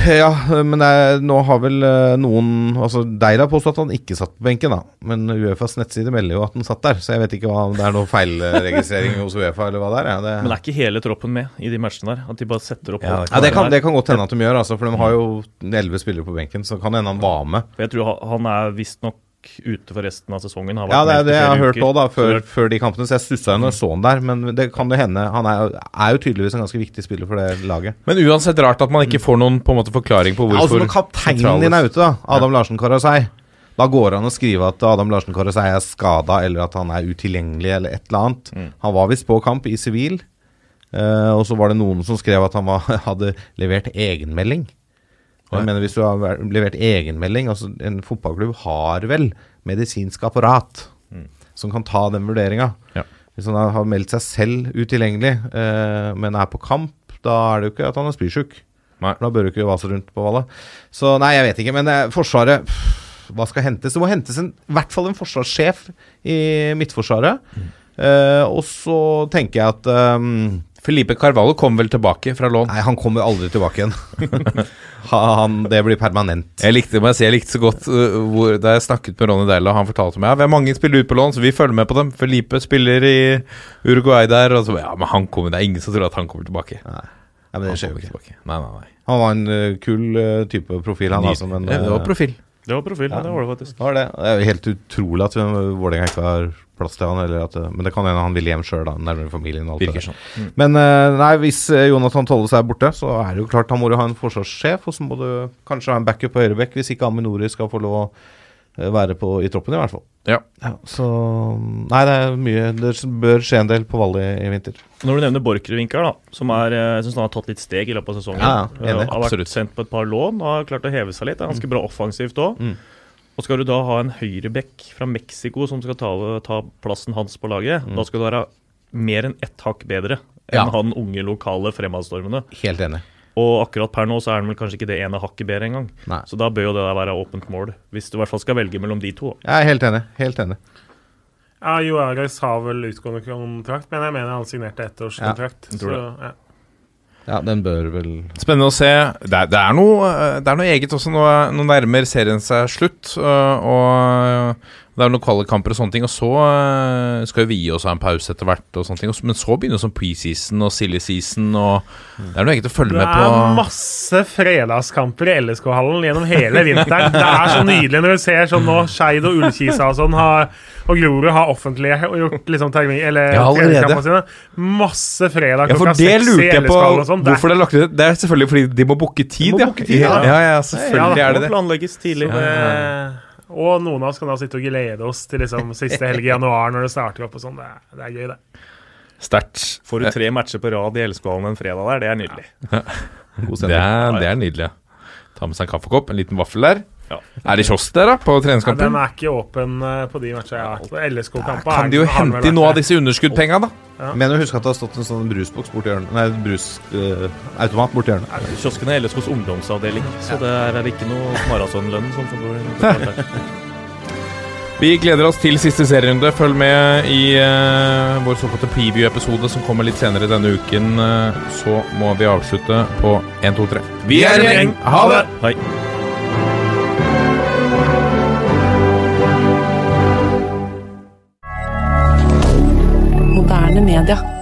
Ja, men er, nå har vel eh, noen Altså Deila har påstått at han ikke satt på benken, da. Men Uefas nettside melder jo at han satt der, så jeg vet ikke om det er noe feilregistrering hos Uefa eller hva det er. Ja, det, Men er ikke hele troppen med i de matchene der? At de bare setter opp Ja, ja, det, kan, det kan godt hende at de gjør, altså, for de har jo elleve spillere på benken. Så kan det hende han var med. For Jeg tror han er visstnok ute for resten av sesongen. Har vært Ja, det er det jeg har hørt òg, da, før, før de kampene. Så jeg stussa jo når jeg så han der, men det kan jo hende. Han er, er jo tydeligvis en ganske viktig spiller for det laget. Men uansett rart at man ikke får noen på en måte forklaring på Ja, altså hvorfor Når kapteinen din er ute, da, Adam Larsen Karasei, da går det an å skrive at Adam Larsen Karasei er skada, eller at han er utilgjengelig, eller et eller annet. Han var visst på kamp i sivil, eh, og så var det noen som skrev at han var, <laughs> hadde levert egenmelding. Jeg mener Hvis du har levert egenmelding altså En fotballklubb har vel medisinsk apparat som kan ta den vurderinga. Ja. Hvis han har meldt seg selv utilgjengelig, eh, men er på kamp, da er det jo ikke at han er spysjuk. Da bør du ikke vase rundt på Valle. Så nei, jeg vet ikke. Men eh, Forsvaret pff, Hva skal hentes? Det må hentes en, i hvert fall en forsvarssjef i Midtforsvaret. Eh, og så tenker jeg at ehm, Felipe Carvalho kom vel tilbake fra lån. Nei, han kommer aldri tilbake igjen. <laughs> han, det blir permanent. Jeg likte, jeg likte så godt uh, hvor, Da jeg snakket med Ronny Deila, han fortalte meg Ja, vi har mange spillere ute på lån, så vi følger med på dem. Felipe spiller i Uruguay der. Og så, ja, men han kommer, det er ingen som tror at han kommer tilbake. Nei, men det skjer jo ikke. tilbake. Nei, nei, nei. Han var en uh, kul uh, type profil, han Ny- altså. Men, det var eh, profil. Det var profil, det var det faktisk. det var det. Det er jo helt utrolig at uh, Vålerenga ikke har plass til han. Eller at, uh, men det kan hende han vil hjem sjøl, nærmere familien. Og alt det Virker der. sånn. Men eh, nei, hvis eh, Jonathan Tolle er borte, så er det jo klart han må jo ha en forsvarssjef. Og så må du kanskje ha en backup på høyrebekk, hvis ikke Aminori skal få lov å eh, være på, i troppen, i hvert fall. Ja. så Nei, det er mye Det bør skje en del på Valle i, i vinter. Når du nevner Borchgrevink her, da, som er, eh, jeg synes han har tatt litt steg i løpet av sesongen. Ja, ja, enig. Eh, har Absolutt. vært sendt på et par lån og har klart å heve seg litt. Det er ganske bra offensivt òg. Mm. Og skal du da ha en høyrebekk fra Mexico som skal ta, ta plassen hans på laget, da skal du være mer enn ett hakk bedre enn Ja. han unge lokale fremadstormende. Helt enig. Og akkurat per nå så er den vel kanskje ikke det ene hakket bedre engang. Så da bør jo det der være åpent mål, hvis du i hvert fall skal velge mellom de to. Jeg er helt enig. Helt enig. Ja, Joares har vel utgående kontrakt, men jeg mener han signerte ettårskontrakt. Ja, tror så, ja. Ja, den bør vel Spennende å se. Det er, det er, noe, eh, det er noe eget også. Nå, nå nærmer serien seg slutt. øh, Og det er noen kvalikkamper og sånne ting. Og så øh, skal jo vi også ha en pause etter hvert. Og sånne ting. Men så begynner sånn preseason og silly season. Og det er noe egentlig å følge med på. Det er masse fredagskamper i LSK-hallen gjennom hele vinteren. Det er så nydelig når du ser sånn nå Skeid og Ullkisa og sånn har, og Grorud har offentlige og gjort liksom termin, eller Ja, treningskampene sine. Masse fredag klokka det seks i LSK-hallen og sånn. Det hvorfor det er lagt ut. Det er selvfølgelig fordi de må booke tid, må ja. tid, ja. ja. Selvfølgelig Ja, er det må det. planlegges tidlig. Så det, og noen av oss kan da sitte og glede oss til liksom siste helg i januar når det starter opp og sånn. Det, det er gøy, det. Sterkt. Får du tre matcher på rad i LSK-hallen en fredag der, det er nydelig. god Det er, det er nydelig. Ta med seg en kaffekopp, en liten vaffel der. Ja. Er det kiosk der, da? På treningskampen? Ja, den er ikke åpen eh, på de matchene jeg har vært på. LSK-kampen Kan de jo hente inn noe av disse underskuddpenga, da? Jeg mener å huske at det har stått en sånn brusboks borti hjørnet Nei, brusautomat borti hjørnet. Kiosken er LSKs ungdomsavdeling, så det er ikke noe maratonlønn. Som <laughs> Vi gleder oss til siste serierunde. Følg med i uh, vår såkalte preview-episode som kommer litt senere denne uken. Uh, så må vi avslutte på 1, 2, 3. Vi er en gjeng! Ha det! Hei. Moderne media.